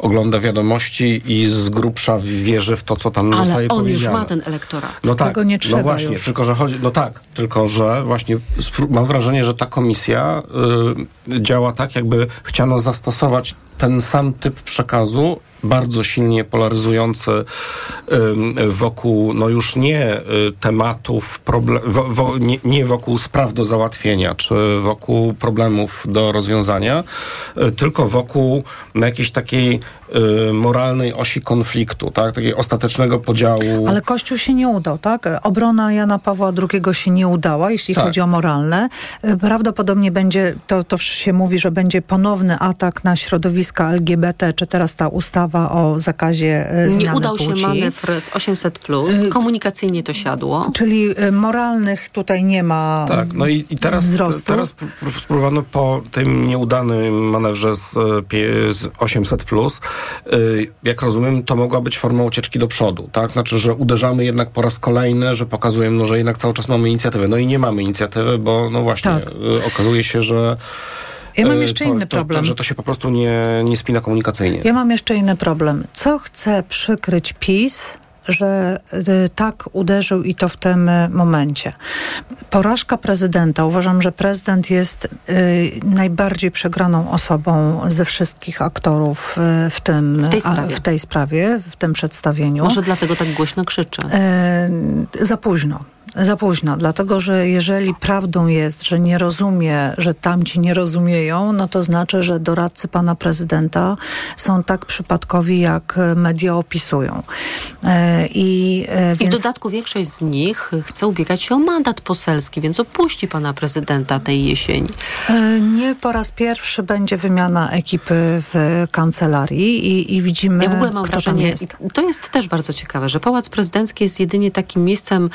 ogląda wiadomości i z grubsza wierzy w to, co tam Ale zostaje on powiedziane. już ma ten elektorat. No tak, Tego nie trzeba no właśnie, już. tylko że chodzi, no tak, tylko że właśnie mam wrażenie, że ta komisja y, działa tak, jakby chciano zastosować ten sam typ przekazu, bardzo silnie polaryzujący wokół, no już nie y, tematów, proble- wo, wo, nie, wokół spraw do załatwienia, czy wokół problemów do rozwiązania, y, tylko wokół jakiejś takiej moralnej osi konfliktu, tak, takiego ostatecznego podziału. Ale Kościół się nie udał, tak? Obrona Jana Pawła II się nie udała, jeśli Tak. chodzi o moralne. Y, Prawdopodobnie będzie, to, to się mówi, że będzie ponowny atak na środowiska LGBT, czy teraz ta ustawa o zakazie y, zmiany Nie udał się płci. manewr z 800, komunikacyjnie to siadło. Czyli y, moralnych tutaj nie ma Tak, no i, i teraz, wzrostu. teraz pró- pró- spróbowano po tym nieudanym manewrze z, z 800, plus, y, jak rozumiem, to mogła być forma ucieczki do przodu, tak? Znaczy, że uderzamy jednak po raz kolejny, że pokazujemy, no, że jednak cały czas mamy inicjatywę. No i nie mamy inicjatywy, bo no właśnie, Tak. y, okazuje się, że. Ja mam y, jeszcze to, inny to, problem. że to się po prostu nie, nie spina komunikacyjnie. Ja mam jeszcze inny problem. Co chce przykryć PiS, że y, tak uderzył i to w tym y, momencie? Porażka prezydenta. Uważam, że prezydent jest y, najbardziej przegraną osobą ze wszystkich aktorów w tym W tej sprawie. w tej sprawie, w tym przedstawieniu. Może dlatego tak głośno krzyczy. Za późno. Za późno, dlatego że jeżeli prawdą jest, że nie rozumie, że tamci nie rozumieją, no to znaczy, że doradcy pana prezydenta są tak przypadkowi, jak media opisują. E, I, e, I w więc... dodatku większość z nich chce ubiegać się o mandat poselski, więc opuści pana prezydenta tej jesieni. E, Nie po raz pierwszy będzie wymiana ekipy w kancelarii i, i widzimy, Ja w ogóle mam kto wrażenie, jest. to jest też bardzo ciekawe, że Pałac Prezydencki jest jedynie takim miejscem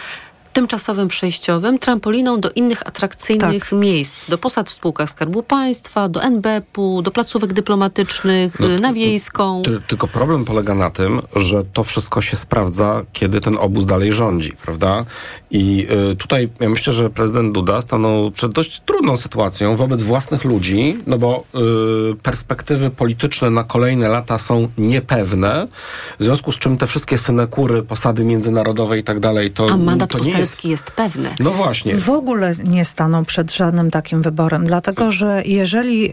tymczasowym przejściowym, trampoliną do innych atrakcyjnych Tak. miejsc, do posad w spółkach Skarbu Państwa, do NBP-u, do placówek dyplomatycznych, No y, na Wiejską. Ty, tylko problem polega na tym, że to wszystko się sprawdza, kiedy ten obóz dalej rządzi, prawda? I y, tutaj ja myślę, że prezydent Duda stanął przed dość trudną sytuacją wobec własnych ludzi, no bo y, perspektywy polityczne na kolejne lata są niepewne, w związku z czym te wszystkie synekury, posady międzynarodowe i tak dalej, to, A mandat to nie jest... poselski jest pewny. No właśnie. W ogóle nie staną przed żadnym takim wyborem, dlatego że jeżeli e,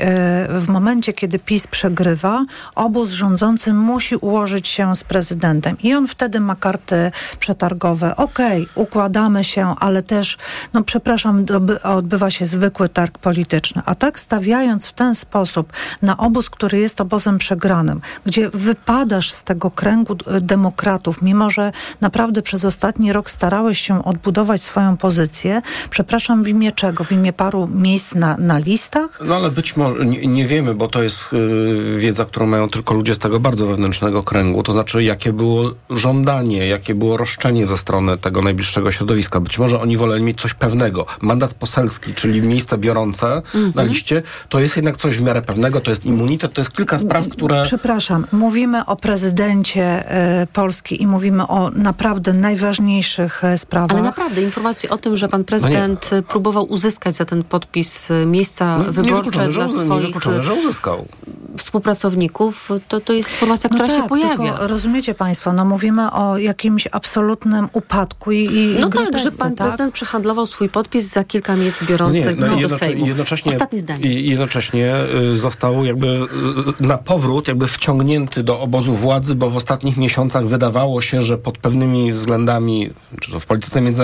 w momencie, kiedy PiS przegrywa, obóz rządzący musi ułożyć się z prezydentem i on wtedy ma karty przetargowe. Okej, układamy się, ale też, no przepraszam, odbywa się zwykły targ polityczny. A tak stawiając w ten sposób na obóz, który jest obozem przegranym, gdzie wypadasz z tego kręgu e, demokratów, mimo że naprawdę przez ostatni rok starałeś się odbudować swoją pozycję, przepraszam, w imię czego? W imię paru miejsc na, na listach? No ale być może, nie, nie wiemy, bo to jest y, wiedza, którą mają tylko ludzie z tego bardzo wewnętrznego kręgu, to znaczy jakie było żądanie, jakie było roszczenie ze strony tego najbliższego środowiska. Być może oni woleli mieć coś pewnego. Mandat poselski, czyli miejsce biorące na Mhm. liście, to jest jednak coś w miarę pewnego, to jest immunitet, to jest kilka spraw, które... Przepraszam, mówimy o prezydencie e, Polski i mówimy o naprawdę najważniejszych e, sprawach. Naprawdę informacje o tym, że No pan prezydent y, próbował uzyskać za ten podpis y, miejsca No, wyborcze dla swoich y, że uzyskał. współpracowników, to, to jest informacja, która no się tak, pojawia. Tylko rozumiecie Państwo, no mówimy o jakimś absolutnym upadku i, i No tak, że pan tak? prezydent przehandlował swój podpis za kilka miejsc No biorących no i do jednocze- Sejmu. jednocześnie, Ostatnie zdanie. I jednocześnie y, został jakby y, na powrót jakby wciągnięty do obozu władzy, bo w ostatnich miesiącach wydawało się, że pod pewnymi względami, czy to w polityce międzynarodowej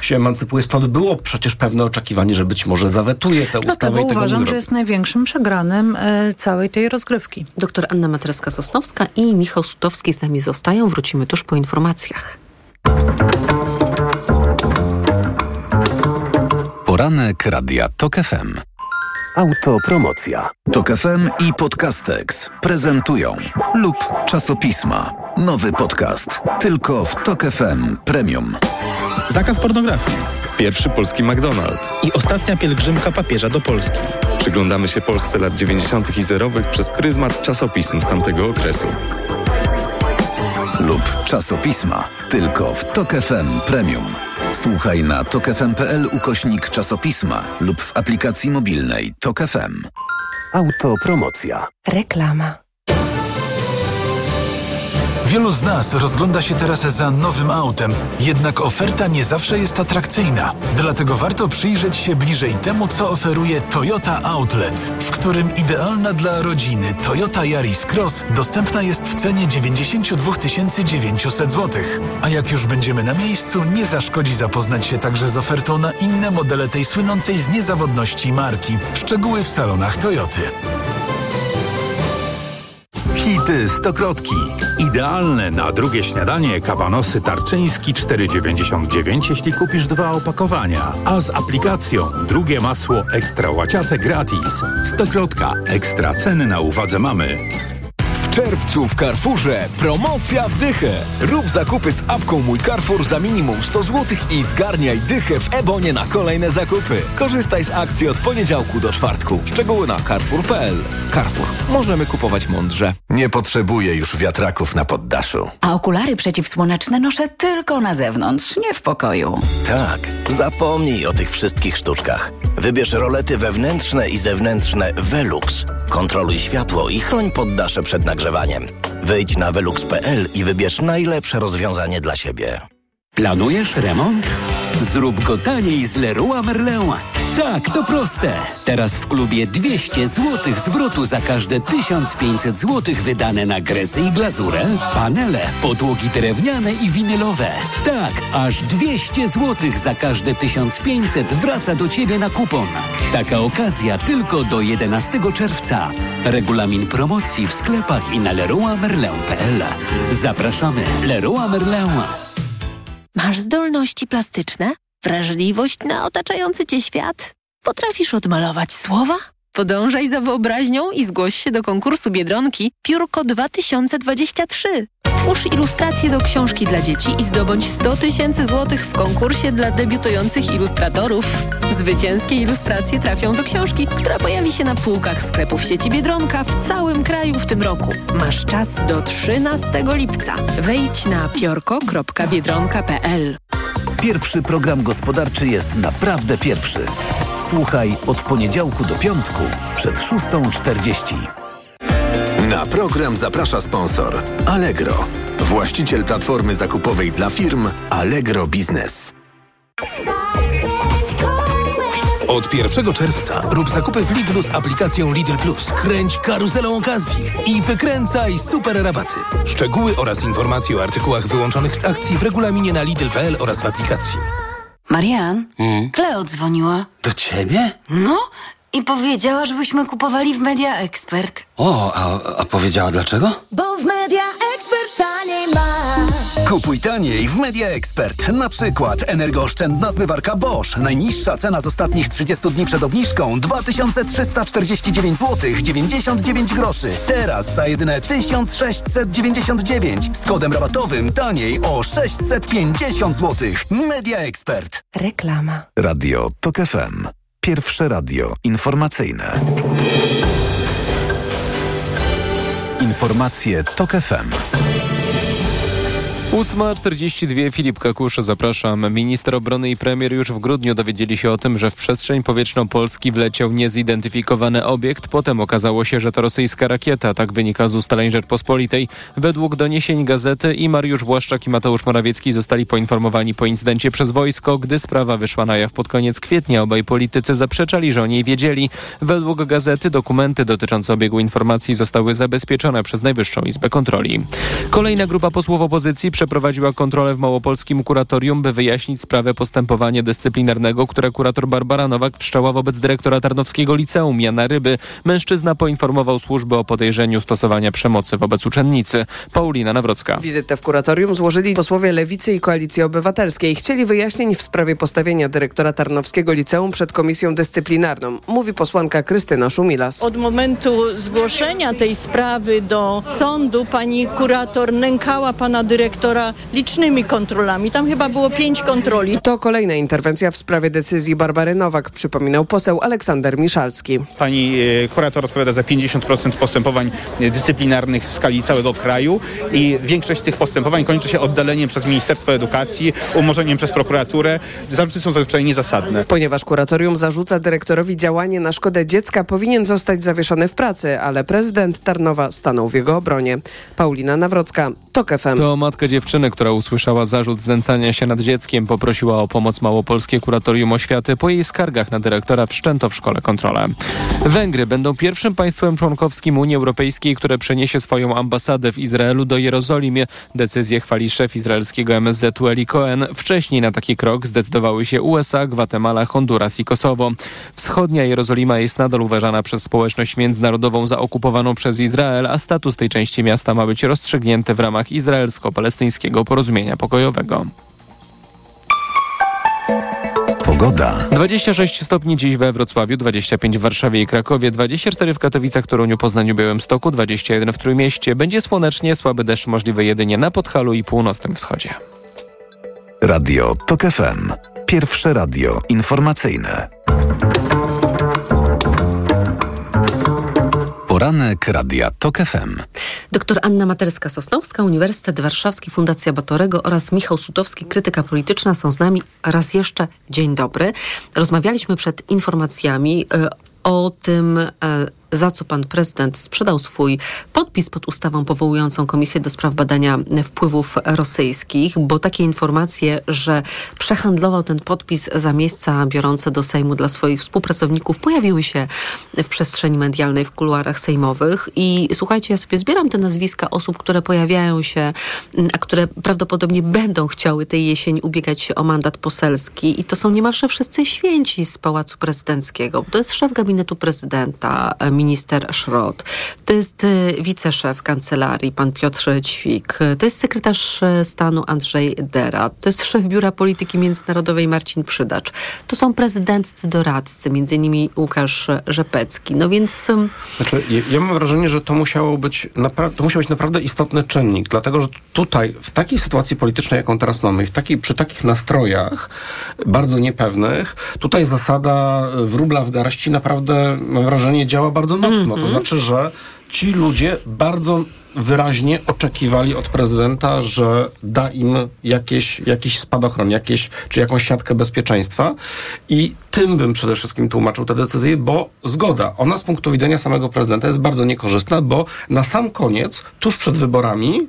się emancypuje, stąd było przecież pewne oczekiwanie, że być może zawetuje tę ustawę Dlatego i tego uważam, że jest największym przegranym e, całej tej rozgrywki. Doktor Anna Matreska-Sosnowska i Michał Sutowski z nami zostają. Wrócimy tuż po informacjach. Poranek Radia TOK FM. Autopromocja. Tok FM i Podcastex prezentują lub czasopisma. Nowy podcast. Tylko w Tok FM Premium. Zakaz pornografii. Pierwszy polski McDonald's. I ostatnia pielgrzymka papieża do Polski. Przyglądamy się Polsce lat 90. i zerowych przez pryzmat czasopism z tamtego okresu. Lub czasopisma. Tylko w Tok FM Premium. Słuchaj na tokefm.pl ukośnik czasopisma lub w aplikacji mobilnej Tok FM. Autopromocja. Reklama. Wielu z nas rozgląda się teraz za nowym autem, jednak oferta nie zawsze jest atrakcyjna. Dlatego warto przyjrzeć się bliżej temu, co oferuje Toyota Outlet, w którym idealna dla rodziny Toyota Yaris Cross dostępna jest w cenie 92 900 zł. A jak już będziemy na miejscu, nie zaszkodzi zapoznać się także z ofertą na inne modele tej słynącej z niezawodności marki. Szczegóły w salonach Toyoty. Hity Stokrotki. Idealne na drugie śniadanie kabanosy tarczyński 4,99 jeśli kupisz dwa opakowania. A z aplikacją drugie masło ekstra łaciate gratis. Stokrotka. Ekstra ceny na uwadze mamy. W czerwcu w Carrefourze promocja w dychę. Rób zakupy z apką Mój Carrefour za minimum 100 zł i zgarniaj dychę w Ebonie na kolejne zakupy. Korzystaj z akcji od poniedziałku do czwartku. Szczegóły na carrefour.pl. Carrefour. Możemy kupować mądrze. Nie potrzebuję już wiatraków na poddaszu. A okulary przeciwsłoneczne noszę tylko na zewnątrz, nie w pokoju. Tak, zapomnij o tych wszystkich sztuczkach. Wybierz rolety wewnętrzne i zewnętrzne Velux. Kontroluj światło i chroń poddasze przed nagrzewaniem. Wejdź na velux.pl i wybierz najlepsze rozwiązanie dla siebie. Planujesz remont? Zrób go taniej z Leroy Merlin. Tak, to proste. Teraz w klubie 200 zł zwrotu za każde 1500 zł wydane na gresy i glazurę, panele, podłogi drewniane i winylowe. Tak, aż 200 zł za każde 1500 wraca do Ciebie na kupon. Taka okazja tylko do 11 czerwca. Regulamin promocji w sklepach i na leroymerlin.pl. Zapraszamy Leroy Merlin. Masz zdolności plastyczne? Wrażliwość na otaczający cię świat? Potrafisz odmalować słowa? Podążaj za wyobraźnią i zgłoś się do konkursu Biedronki Piórko 2023. Stwórz ilustrację do książki dla dzieci i zdobądź 100 tysięcy złotych w konkursie dla debiutujących ilustratorów. Zwycięskie ilustracje trafią do książki, która pojawi się na półkach sklepów sieci Biedronka w całym kraju w tym roku. Masz czas do 13 lipca. Wejdź na piorko.biedronka.pl Pierwszy program gospodarczy jest naprawdę pierwszy. Słuchaj od poniedziałku do piątku przed 6.40. Na program zaprasza sponsor Allegro, właściciel platformy zakupowej dla firm Allegro Biznes. Od 1 czerwca rób zakupy w Lidlu z aplikacją Lidl Plus. Kręć karuzelą okazji i wykręcaj super rabaty. Szczegóły oraz informacje o artykułach wyłączonych z akcji w regulaminie na Lidl.pl oraz w aplikacji. Marian, Kleo dzwoniła. Do ciebie? No i powiedziała, żebyśmy kupowali w Media Expert. O, a, a powiedziała dlaczego? Bo w Media Expert taniej ma. Kupuj taniej w Media Expert. Na przykład energooszczędna zmywarka Bosch. Najniższa cena z ostatnich 30 dni przed obniżką 2349 zł 99 groszy. Teraz za jedyne 1699 z kodem rabatowym taniej o 650 zł. Media Expert. Reklama. Radio TOK FM. Pierwsze radio informacyjne. Informacje TOK FM. 8.42 Filip Kakusz, zapraszam. Minister obrony i premier już w grudniu dowiedzieli się o tym, że w przestrzeń powietrzną Polski wleciał niezidentyfikowany obiekt. Potem okazało się, że to rosyjska rakieta. Tak wynika z ustaleń Rzeczpospolitej. Według doniesień gazety i Mariusz Błaszczak i Mateusz Morawiecki zostali poinformowani po incydencie przez wojsko. Gdy sprawa wyszła na jaw pod koniec kwietnia, obaj politycy zaprzeczali, że o niej wiedzieli. Według gazety dokumenty dotyczące obiegu informacji zostały zabezpieczone przez Najwyższą Izbę Kontroli. Kolejna grupa posłów opozycji przeprowadziła kontrolę w Małopolskim Kuratorium, by wyjaśnić sprawę postępowania dyscyplinarnego, które kurator Barbara Nowak wszczęła wobec dyrektora Tarnowskiego Liceum Jana Ryby. Mężczyzna poinformował służby o podejrzeniu stosowania przemocy wobec uczennicy. Paulina Nawrocka. Wizytę w kuratorium złożyli posłowie Lewicy i Koalicji Obywatelskiej. Chcieli wyjaśnień w sprawie postawienia dyrektora Tarnowskiego Liceum przed komisją dyscyplinarną, mówi posłanka Krystyna Szumilas. Od momentu zgłoszenia tej sprawy do sądu pani kurator nękała pana dyrektora licznymi kontrolami. Tam chyba było pięć kontroli. To kolejna interwencja w sprawie decyzji Barbary Nowak, przypominał poseł Aleksander Miszalski. Pani e, kurator odpowiada za 50% postępowań dyscyplinarnych w skali całego kraju i większość tych postępowań kończy się oddaleniem przez Ministerstwo Edukacji, umorzeniem przez prokuraturę. Zarzuty są zazwyczaj niezasadne. Ponieważ kuratorium zarzuca dyrektorowi działanie na szkodę dziecka, powinien zostać zawieszony w pracy, ale prezydent Tarnowa stanął w jego obronie. Paulina Nawrocka, TOK FM. To matka dziewczyny, która usłyszała zarzut znęcania się nad dzieckiem, poprosiła o pomoc Małopolskie Kuratorium Oświaty. Po jej skargach na dyrektora wszczęto w szkole kontrolę. Węgry będą pierwszym państwem członkowskim Unii Europejskiej, które przeniesie swoją ambasadę w Izraelu do Jerozolimy. Decyzję chwali szef izraelskiego MSZ-u Eli Cohen. Wcześniej na taki krok zdecydowały się USA, Gwatemala, Honduras i Kosowo. Wschodnia Jerozolima jest nadal uważana przez społeczność międzynarodową za okupowaną przez Izrael, a status tej części miasta ma być rozstrzygnięty w ramach izraelsko-palestyńskiego porozumienia pokojowego. Pogoda. 26 stopni dziś we Wrocławiu, 25 w Warszawie i Krakowie, 24 w Katowicach, Toruniu, Poznaniu, Białymstoku, 21 w Trójmieście. Będzie słonecznie, słaby deszcz możliwy jedynie na Podhalu i północnym wschodzie. Radio TOK FM. Pierwsze radio informacyjne. Poranek Radia TOK FM. Doktor Anna Materska-Sosnowska, Uniwersytet Warszawski, Fundacja Batorego oraz Michał Sutowski, krytyka polityczna są z nami. Raz jeszcze dzień dobry. Rozmawialiśmy przed informacjami y, o tym, y, za co pan prezydent sprzedał swój podpis pod ustawą powołującą Komisję do spraw badania wpływów rosyjskich, bo takie informacje, że przehandlował ten podpis za miejsca biorące do Sejmu dla swoich współpracowników, pojawiły się w przestrzeni medialnej, w kuluarach sejmowych. I słuchajcie, ja sobie zbieram te nazwiska osób, które pojawiają się, a które prawdopodobnie będą chciały tej jesieni ubiegać się o mandat poselski. I to są niemalże wszyscy święci z Pałacu Prezydenckiego. To jest szef gabinetu prezydenta, minister Szrot, to jest y, wiceszef kancelarii, pan Piotr Ćwik, to jest sekretarz y, stanu Andrzej Dera, to jest szef Biura Polityki Międzynarodowej Marcin Przydacz, to są prezydenccy doradcy, między innymi Łukasz Rzepecki. No więc... Znaczy, ja, ja mam wrażenie, że to musiało być, to musiał być naprawdę istotny czynnik, dlatego, że tutaj, w takiej sytuacji politycznej, jaką teraz mamy, w takiej, przy takich nastrojach bardzo niepewnych, tutaj zasada wróbla w garści naprawdę, mam wrażenie, działa bardzo mocno. Mm -hmm. To mhm. znaczy, że ci ludzie bardzo wyraźnie oczekiwali od prezydenta, że da im jakieś, jakiś spadochron, jakieś, czy jakąś siatkę bezpieczeństwa i tym bym przede wszystkim tłumaczył tę decyzję, bo zgoda, ona z punktu widzenia samego prezydenta jest bardzo niekorzystna, bo na sam koniec, tuż przed wyborami,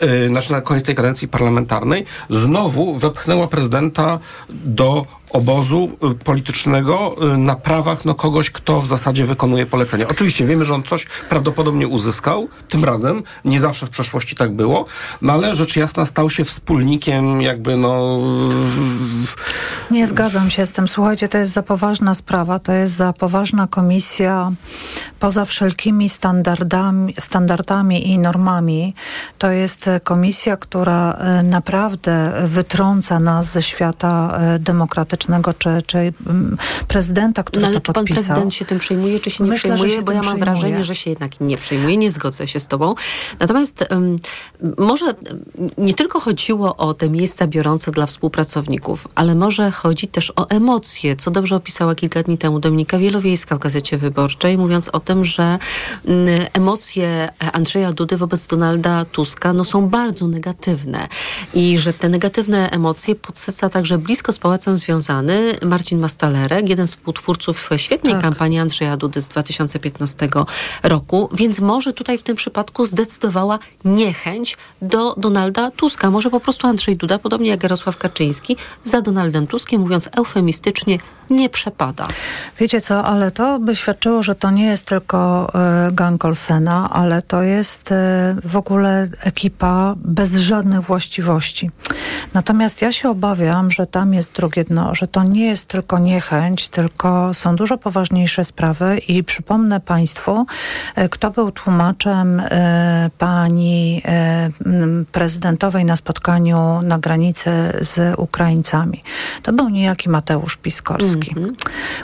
yy, znaczy na koniec tej kadencji parlamentarnej, znowu wepchnęła prezydenta do obozu y, politycznego y, na prawach no, kogoś, kto w zasadzie wykonuje polecenia. Oczywiście wiemy, że on coś prawdopodobnie uzyskał, tym razem, nie zawsze w przeszłości tak było, no ale rzecz jasna stał się wspólnikiem jakby no... W... Nie zgadzam się z tym. Słuchajcie, to jest za poważna sprawa, to jest za poważna komisja poza wszelkimi standardami, standardami i normami. To jest komisja, która y, naprawdę wytrąca nas ze świata demokratycznego czy, czy mm, prezydenta, który no, ale to czy podpisał. pan prezydent się tym przejmuje, czy się nie Myślę, przejmuje? Bo ja mam przejmuje. wrażenie, że się jednak nie przejmuje. Nie zgodzę się z tobą. Natomiast um, może nie tylko chodziło o te miejsca biorące dla współpracowników, ale może chodzi też o emocje, co dobrze opisała kilka dni temu Dominika Wielowiejska w Gazecie Wyborczej, mówiąc o tym, że um, emocje Andrzeja Dudy wobec Donalda Tuska no, są bardzo negatywne i że te negatywne emocje podsyca także blisko z Pałacem związane związany, Marcin Mastalerek, jeden z współtwórców świetnej Tak. kampanii Andrzeja Dudy z 2015 roku, więc może tutaj w tym przypadku zdecydowała niechęć do Donalda Tuska. Może po prostu Andrzej Duda, podobnie jak Jarosław Kaczyński, za Donaldem Tuskiem, mówiąc eufemistycznie, nie przepada. Wiecie co, ale to by świadczyło, że to nie jest tylko e, gang Olsena, ale to jest e, w ogóle ekipa bez żadnych właściwości. Natomiast ja się obawiam, że tam jest drugie dno, że to nie jest tylko niechęć, tylko są dużo poważniejsze sprawy i przypomnę Państwu, e, kto był tłumaczem e, pani e, prezydentowej na spotkaniu na granicy z Ukraińcami. To był niejaki Mateusz Piskorski,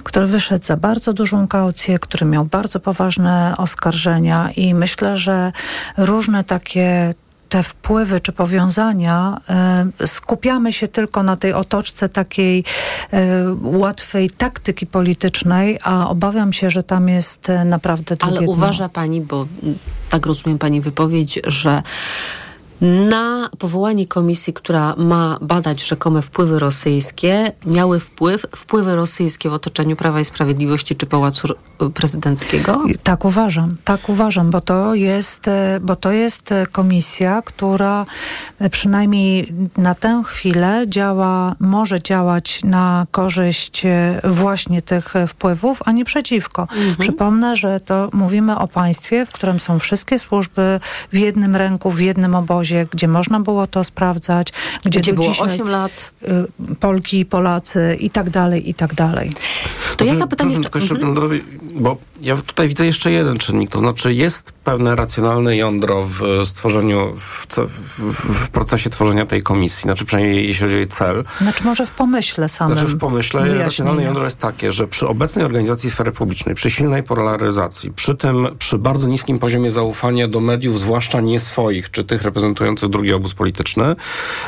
który wyszedł za bardzo dużą kaucję, który miał bardzo poważne oskarżenia i myślę, że różne takie te wpływy czy powiązania, e, skupiamy się tylko na tej otoczce takiej e, łatwej taktyki politycznej, a obawiam się, że tam jest e, naprawdę drugie Ale dno. uważa pani, bo tak rozumiem pani wypowiedź, że na powołanie komisji, która ma badać rzekome wpływy rosyjskie, miały wpływ wpływy rosyjskie w otoczeniu Prawa i Sprawiedliwości czy Pałacu Prezydenckiego? Tak uważam, tak uważam, bo to jest, e, bo to jest e, komisja, która e, przynajmniej na tę chwilę działa, może działać na korzyść właśnie tych wpływów, a nie przeciwko. Przypomnę, że to mówimy o państwie, w którym są wszystkie służby w jednym ręku, w jednym obozie, gdzie można było to sprawdzać, gdzie, Gdzie było dzisiaj, 8 lat. y, Polki Polacy i tak dalej, i tak dalej. To ja Znaczy, zapytam jeszcze... tylko jeszcze Mhm. bo ja tutaj widzę jeszcze jeden czynnik, to znaczy jest pewne racjonalne jądro w stworzeniu, w, w, w procesie tworzenia tej komisji, znaczy przynajmniej jeśli chodzi o jej cel. Znaczy może w pomyśle samym. Znaczy w pomyśle wyjaśnienia. racjonalne jądro jest takie, że przy obecnej organizacji sfery publicznej, przy silnej polaryzacji, przy tym, przy bardzo niskim poziomie zaufania do mediów, zwłaszcza nie swoich, czy tych reprezentujących drugi obóz polityczny,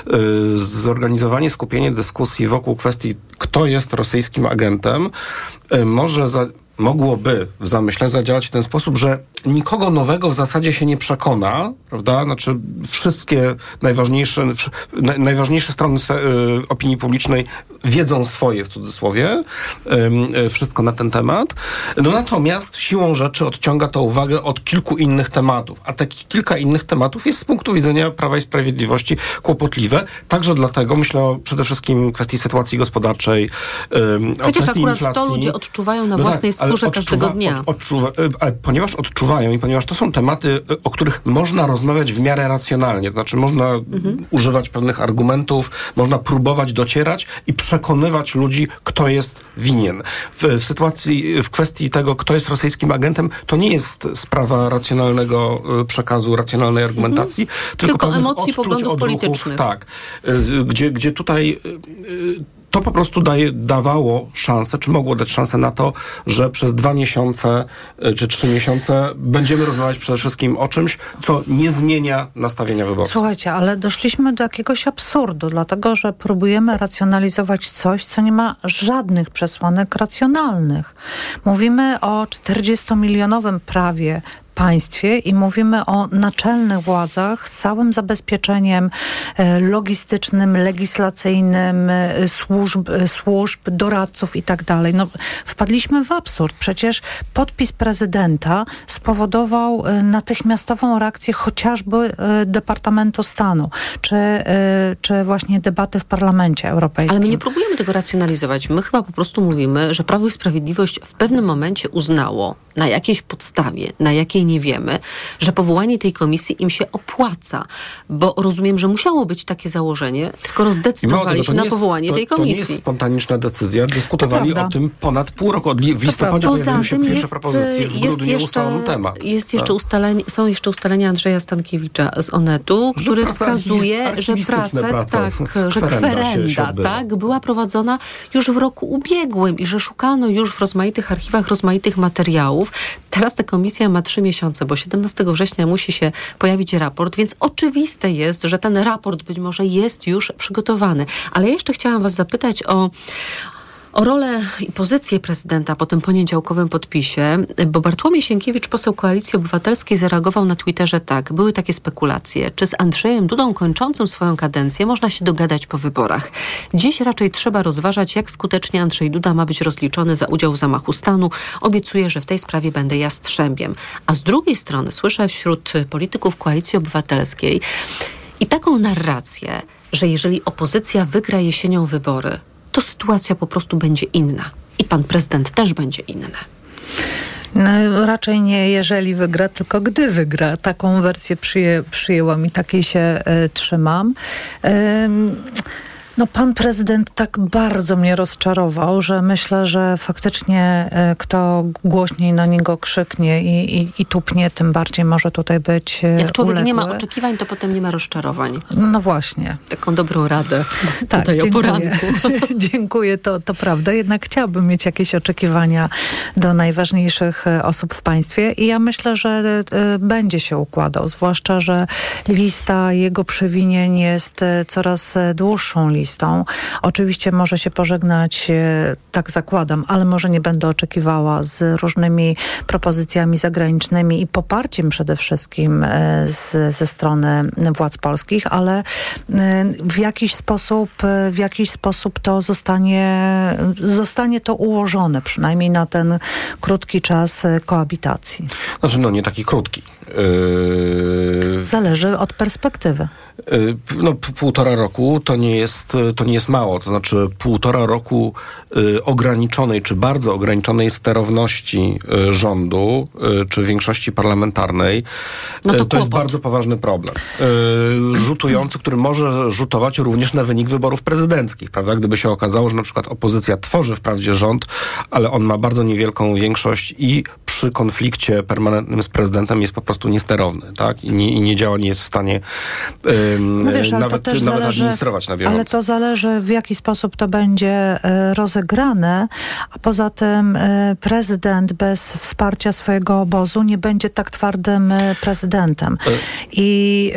yy, zorganizowanie, skupienie dyskusji wokół kwestii, kto jest rosyjskim agentem, yy, może za, mogłoby w zamyśle zadziałać w ten sposób, że nikogo nowego w zasadzie się nie przekona, prawda? Znaczy wszystkie najważniejsze, najważniejsze strony y, opinii publicznej wiedzą swoje, w cudzysłowie, y, wszystko na ten temat. No natomiast siłą rzeczy odciąga to uwagę od kilku innych tematów, a takich kilka innych tematów jest z punktu widzenia Prawa i Sprawiedliwości kłopotliwe, także dlatego myślę o przede wszystkim kwestii sytuacji gospodarczej, ym, o Chociaż kwestii akurat inflacji. to ludzie odczuwają na No własnej tak, skórze każdego dnia. Od, odczuwa, ale ponieważ odczuwają i ponieważ to są tematy, y, o których można rozmawiać w miarę racjonalnie, to znaczy można Mhm. używać pewnych argumentów, można próbować docierać i przekonywać ludzi, kto jest winien. W, w sytuacji, w kwestii tego, kto jest rosyjskim agentem, to nie jest sprawa racjonalnego y, przekazu, racjonalnej argumentacji, tylko, Mhm. Tylko pewnych emocji, odczuć, poglądów odruchów, politycznych. Tak. Gdzie, gdzie tutaj to po prostu daje, dawało szansę, czy mogło dać szansę na to, że przez dwa miesiące y, czy trzy miesiące będziemy rozmawiać przede wszystkim o czymś, co nie zmienia nastawienia wyborców. Słuchajcie, ale doszliśmy do jakiegoś absurdu, dlatego że próbujemy racjonalizować coś, co nie ma żadnych przesłanek racjonalnych. Mówimy o 40-milionowym prawie państwie i mówimy o naczelnych władzach z całym zabezpieczeniem e, logistycznym, legislacyjnym, e, służb, e, służb doradców i tak dalej. No, wpadliśmy w absurd. Przecież podpis prezydenta spowodował natychmiastową reakcję chociażby Departamentu Stanu, czy, czy właśnie debaty w Parlamencie Europejskim. Ale my nie próbujemy tego racjonalizować. My chyba po prostu mówimy, że Prawo i Sprawiedliwość w pewnym momencie uznało, na jakiejś podstawie, na jakiej nie wiemy, że powołanie tej komisji im się opłaca. Bo rozumiem, że musiało być takie założenie, skoro zdecydowali się na jest- powołanie to, tej To nie komisji. jest spontaniczna decyzja. Dyskutowali o tym ponad pół roku. Od W listopadzie Poza pojawiły się tym pierwsze jest, propozycje. W jest grudniu jeszcze, temat. Jest jeszcze Tak. ustalenie, są jeszcze ustalenia Andrzeja Stankiewicza z Onetu, Że który praca wskazuje, że praca, prace, tak, <laughs> że kwerenda tak, była prowadzona już w roku ubiegłym i że szukano już w rozmaitych archiwach rozmaitych materiałów. Teraz ta komisja ma trzy miesiące, bo 17 września musi się pojawić raport, więc oczywiste jest, że ten raport być może jest już przygotowany. Ale jeszcze chciałam was zapytać o o rolę i pozycję prezydenta po tym poniedziałkowym podpisie, bo Bartłomiej Sienkiewicz, poseł Koalicji Obywatelskiej, zareagował na Twitterze tak. Były takie spekulacje, czy z Andrzejem Dudą kończącym swoją kadencję można się dogadać po wyborach. Dziś raczej trzeba rozważać, jak skutecznie Andrzej Duda ma być rozliczony za udział w zamachu stanu. Obiecuję, że w tej sprawie będę jastrzębiem. A z drugiej strony słyszę wśród polityków Koalicji Obywatelskiej i taką narrację, że jeżeli opozycja wygra jesienią wybory, to sytuacja po prostu będzie inna. I pan prezydent też będzie inny. No, raczej nie jeżeli wygra, tylko gdy wygra. Taką wersję przyję, przyjęłam i takiej się y, trzymam. No pan prezydent tak bardzo mnie rozczarował, że myślę, że faktycznie e, kto głośniej na niego krzyknie i, i, i tupnie, tym bardziej może tutaj być e, Jak człowiek uległy. nie ma oczekiwań, to potem nie ma rozczarowań. No właśnie. Taką dobrą radę Tak, tutaj o dziękuję. poranku. <laughs> dziękuję, to, to prawda. Jednak chciałabym mieć jakieś oczekiwania do najważniejszych e, osób w państwie i ja myślę, że będzie się układał, zwłaszcza, że lista jego przewinień jest coraz dłuższą listą. Oczywiście może się pożegnać, e, tak zakładam, ale może nie będę oczekiwała z różnymi propozycjami zagranicznymi i poparciem przede wszystkim e, z, ze strony władz polskich, ale e, w jakiś sposób, w jakiś sposób to zostanie, zostanie to ułożone, przynajmniej na ten krótki czas koabitacji. Znaczy, no nie taki krótki. Yy, Zależy od perspektywy. Y, No, półtora roku to nie, jest, to nie jest mało. To znaczy półtora roku y, ograniczonej, czy bardzo ograniczonej sterowności y, rządu, y, czy większości parlamentarnej. No to Y, to jest bardzo poważny problem. Rzutujący, który może rzutować również na wynik wyborów prezydenckich, prawda? Gdyby się okazało, że na przykład opozycja tworzy wprawdzie rząd, ale on ma bardzo niewielką większość i przy konflikcie permanentnym z prezydentem jest po prostu niesterowny, tak? I nie, i nie działa, nie jest w stanie ym, No wiesz, nawet, nawet zależy, administrować na bieżąco. Ale to zależy, w jaki sposób to będzie e, rozegrane, a poza tym e, prezydent bez wsparcia swojego obozu nie będzie tak twardym e, prezydentem. I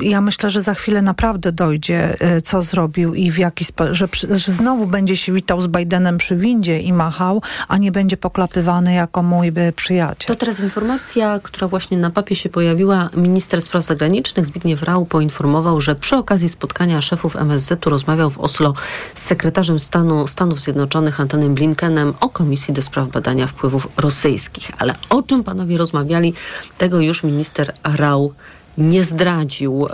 ja myślę, że za chwilę naprawdę dojdzie, co zrobił i w jaki sposób, że, że znowu będzie się witał z Bidenem przy windzie i machał, a nie będzie poklapywany jako mój e, przyjaciel. To teraz informacja, która właśnie na papie się pojawiła. Minister spraw zagranicznych Zbigniew Rau poinformował, że przy okazji spotkania szefów MSZ-u rozmawiał w Oslo z sekretarzem stanu Stanów Zjednoczonych Antonym Blinkenem o Komisji do Spraw Badania Wpływów Rosyjskich. Ale o czym panowie rozmawiali, tego już minister Rau nie zdradził.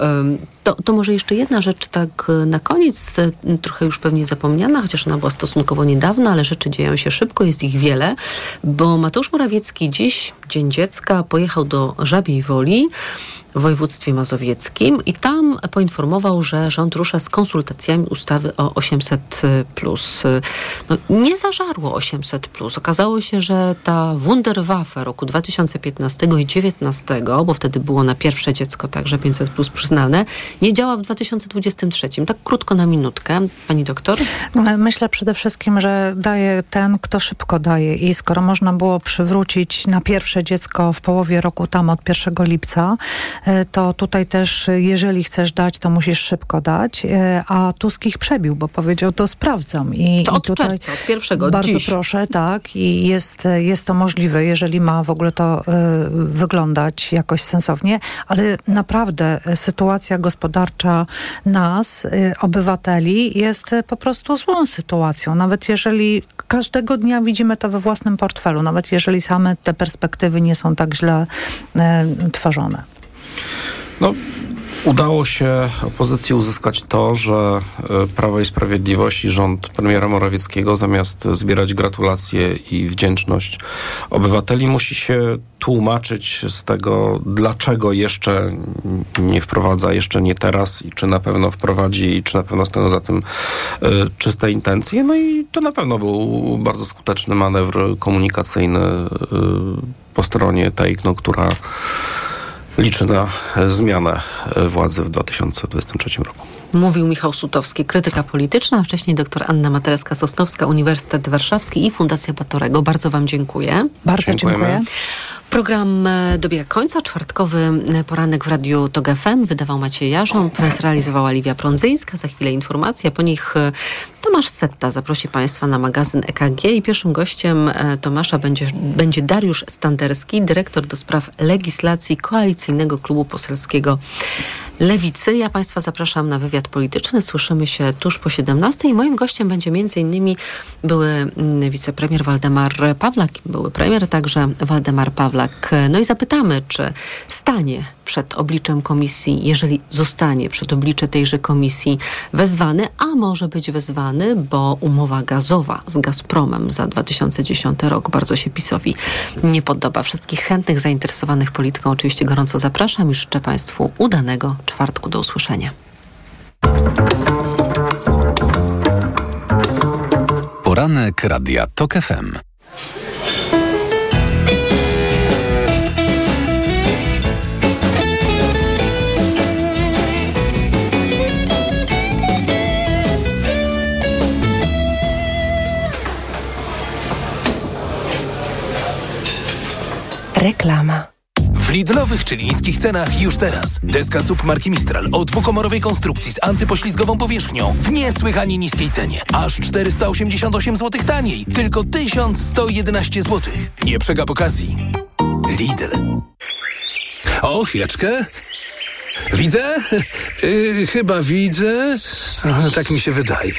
To, to może jeszcze jedna rzecz tak y, na koniec, y, trochę już pewnie zapomniana, chociaż ona była stosunkowo niedawna, ale rzeczy dzieją się szybko, jest ich wiele, bo Mateusz Morawiecki dziś, Dzień Dziecka, pojechał do Żabiej Woli w województwie mazowieckim i tam poinformował, że rząd rusza z konsultacjami ustawy o 800. No, nie zażarło 800. Okazało się, że ta Wunderwaffe roku 2015 i 2019, bo wtedy było na pierwsze dziecko także 500 plus przyznane, nie działa w 2023. Tak krótko na minutkę. Pani doktor? Myślę przede wszystkim, że daje ten, kto szybko daje i skoro można było przywrócić na pierwsze dziecko w połowie roku tam od 1 lipca, to tutaj też, e, jeżeli chcesz dać, to musisz szybko dać, e, a Tusk ich przebił, bo powiedział, to sprawdzam. I, To i od tutaj czerwca, od pierwszego, od Bardzo dziś. proszę, tak. I jest, e, jest to możliwe, jeżeli ma w ogóle to e, wyglądać jakoś sensownie, ale naprawdę e, sytuacja gospodarcza nas, e, obywateli, jest e, po prostu złą sytuacją. Nawet jeżeli każdego dnia widzimy to we własnym portfelu, nawet jeżeli same te perspektywy nie są tak źle e, tworzone. No, udało się opozycji uzyskać to, że e, Prawo i Sprawiedliwość i rząd premiera Morawieckiego zamiast zbierać gratulacje i wdzięczność obywateli musi się tłumaczyć z tego, dlaczego jeszcze nie wprowadza, jeszcze nie teraz i czy na pewno wprowadzi i czy na pewno stoją za tym e, czyste intencje. No i to na pewno był bardzo skuteczny manewr komunikacyjny e, po stronie tej, no, która liczy na e, zmianę e, władzy w 2023 roku. Mówił Michał Sutowski, krytyka polityczna, a wcześniej dr Anna Matereska-Sosnowska, Uniwersytet Warszawski i Fundacja Batorego. Bardzo wam dziękuję. Bardzo dziękuję. Program e, dobiega końca. Czwartkowy e, poranek w Radiu TOG FM wydawał Maciej Jarząb, zrealizowała Liwia Prądzyńska. Za chwilę informacja, po nich e, Tomasz Setta zaprosi Państwa na magazyn EKG i pierwszym gościem Tomasza będzie, będzie Dariusz Standerski, dyrektor do spraw legislacji Koalicyjnego Klubu Poselskiego Lewicy. Ja Państwa zapraszam na wywiad polityczny. Słyszymy się tuż po 17 i moim gościem będzie m.in. były mm, wicepremier Waldemar Pawlak, były premier także Waldemar Pawlak. No i zapytamy, czy stanie przed obliczem komisji, jeżeli zostanie przed oblicze tejże komisji wezwany, a może być wezwany, bo umowa gazowa z Gazpromem za 2010 rok bardzo się PiSowi nie podoba. Wszystkich chętnych, zainteresowanych polityką oczywiście gorąco zapraszam i życzę Państwu udanego czwartku. Do usłyszenia. Poranek Radia TOK FM. Reklama. Lidlowych, czyli niskich cenach już teraz. Deska SUP marki Mistral o dwukomorowej konstrukcji z antypoślizgową powierzchnią w niesłychanie niskiej cenie. Aż 488 zł taniej. Tylko 1111 zł. Nie przegap okazji. Lidl. O, chwileczkę. Widzę? Yy, <laughs> chyba widzę. Tak mi się wydaje.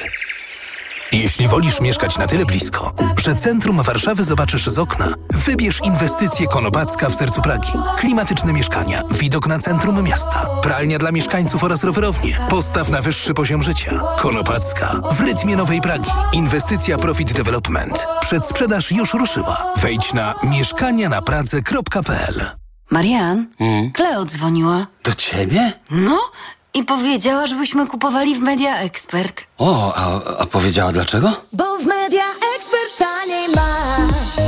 Jeśli wolisz mieszkać na tyle blisko, że centrum Warszawy zobaczysz z okna, wybierz inwestycje Konopacka w sercu Pragi. Klimatyczne mieszkania, widok na centrum miasta, pralnia dla mieszkańców oraz rowerownie. Postaw na wyższy poziom życia. Konopacka w rytmie Nowej Pragi. Inwestycja Profit Development. Przedsprzedaż już ruszyła. Wejdź na mieszkanianapradze.pl Marian, hmm? Kleo dzwoniła. Do ciebie? No i powiedziała, żebyśmy kupowali w Media Expert. O, a, a powiedziała dlaczego? Bo w Media Expert taniej ma.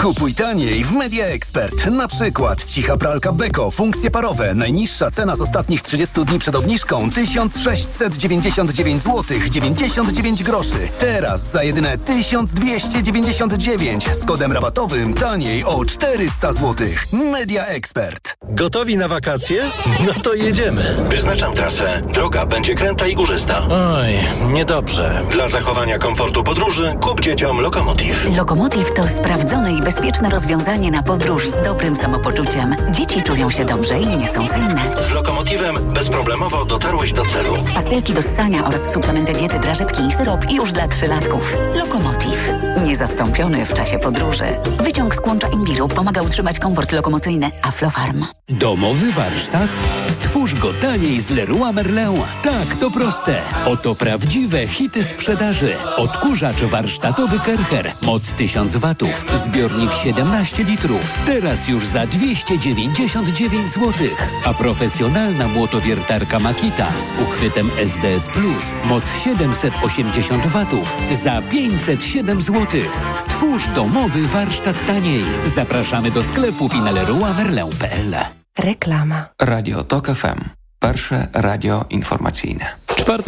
Kupuj taniej w Media Expert. Na przykład cicha pralka Beko, funkcje parowe. Najniższa cena z ostatnich 30 dni przed obniżką 1699 zł 99 groszy. Teraz za jedyne 1299 z kodem rabatowym taniej o 400 zł. Media Expert. Gotowi na wakacje? No to jedziemy. Wyznaczam trasę. Droga będzie kręta i górzysta. Oj, niedobrze. Dla zachowania komfortu podróży kup dzieciom Lokomotiv. Lokomotiv to sprawdzone i bezpieczne rozwiązanie na podróż z dobrym samopoczuciem. Dzieci czują się dobrze i nie są senne. Z Lokomotivem bezproblemowo dotarłeś do celu. Pastelki do ssania oraz suplementy diety, drażetki i syrop już dla trzylatków. Lokomotiv. Niezastąpiony w czasie podróży. Wyciąg z kłącza imbiru pomaga utrzymać komfort lokomocyjny. Aflofarm. Domowy warsztat? Stwórz go taniej z Leroy Merlin. Tak, to proste. Oto prawdziwe hity sprzedaży. Odkurzacz warsztatowy Kercher. Moc 1000 watów. Zbiornik 17 litrów. Teraz już za 299 zł. A profesjonalna młotowiertarka Makita z uchwytem SDS Plus. Moc 780 watów. Za 507 zł. Stwórz domowy warsztat taniej. Zapraszamy do sklepu i na leroymerlin.pl. Reklama. Radio TOK FM. Pierwsze radio informacyjne. Czwartek.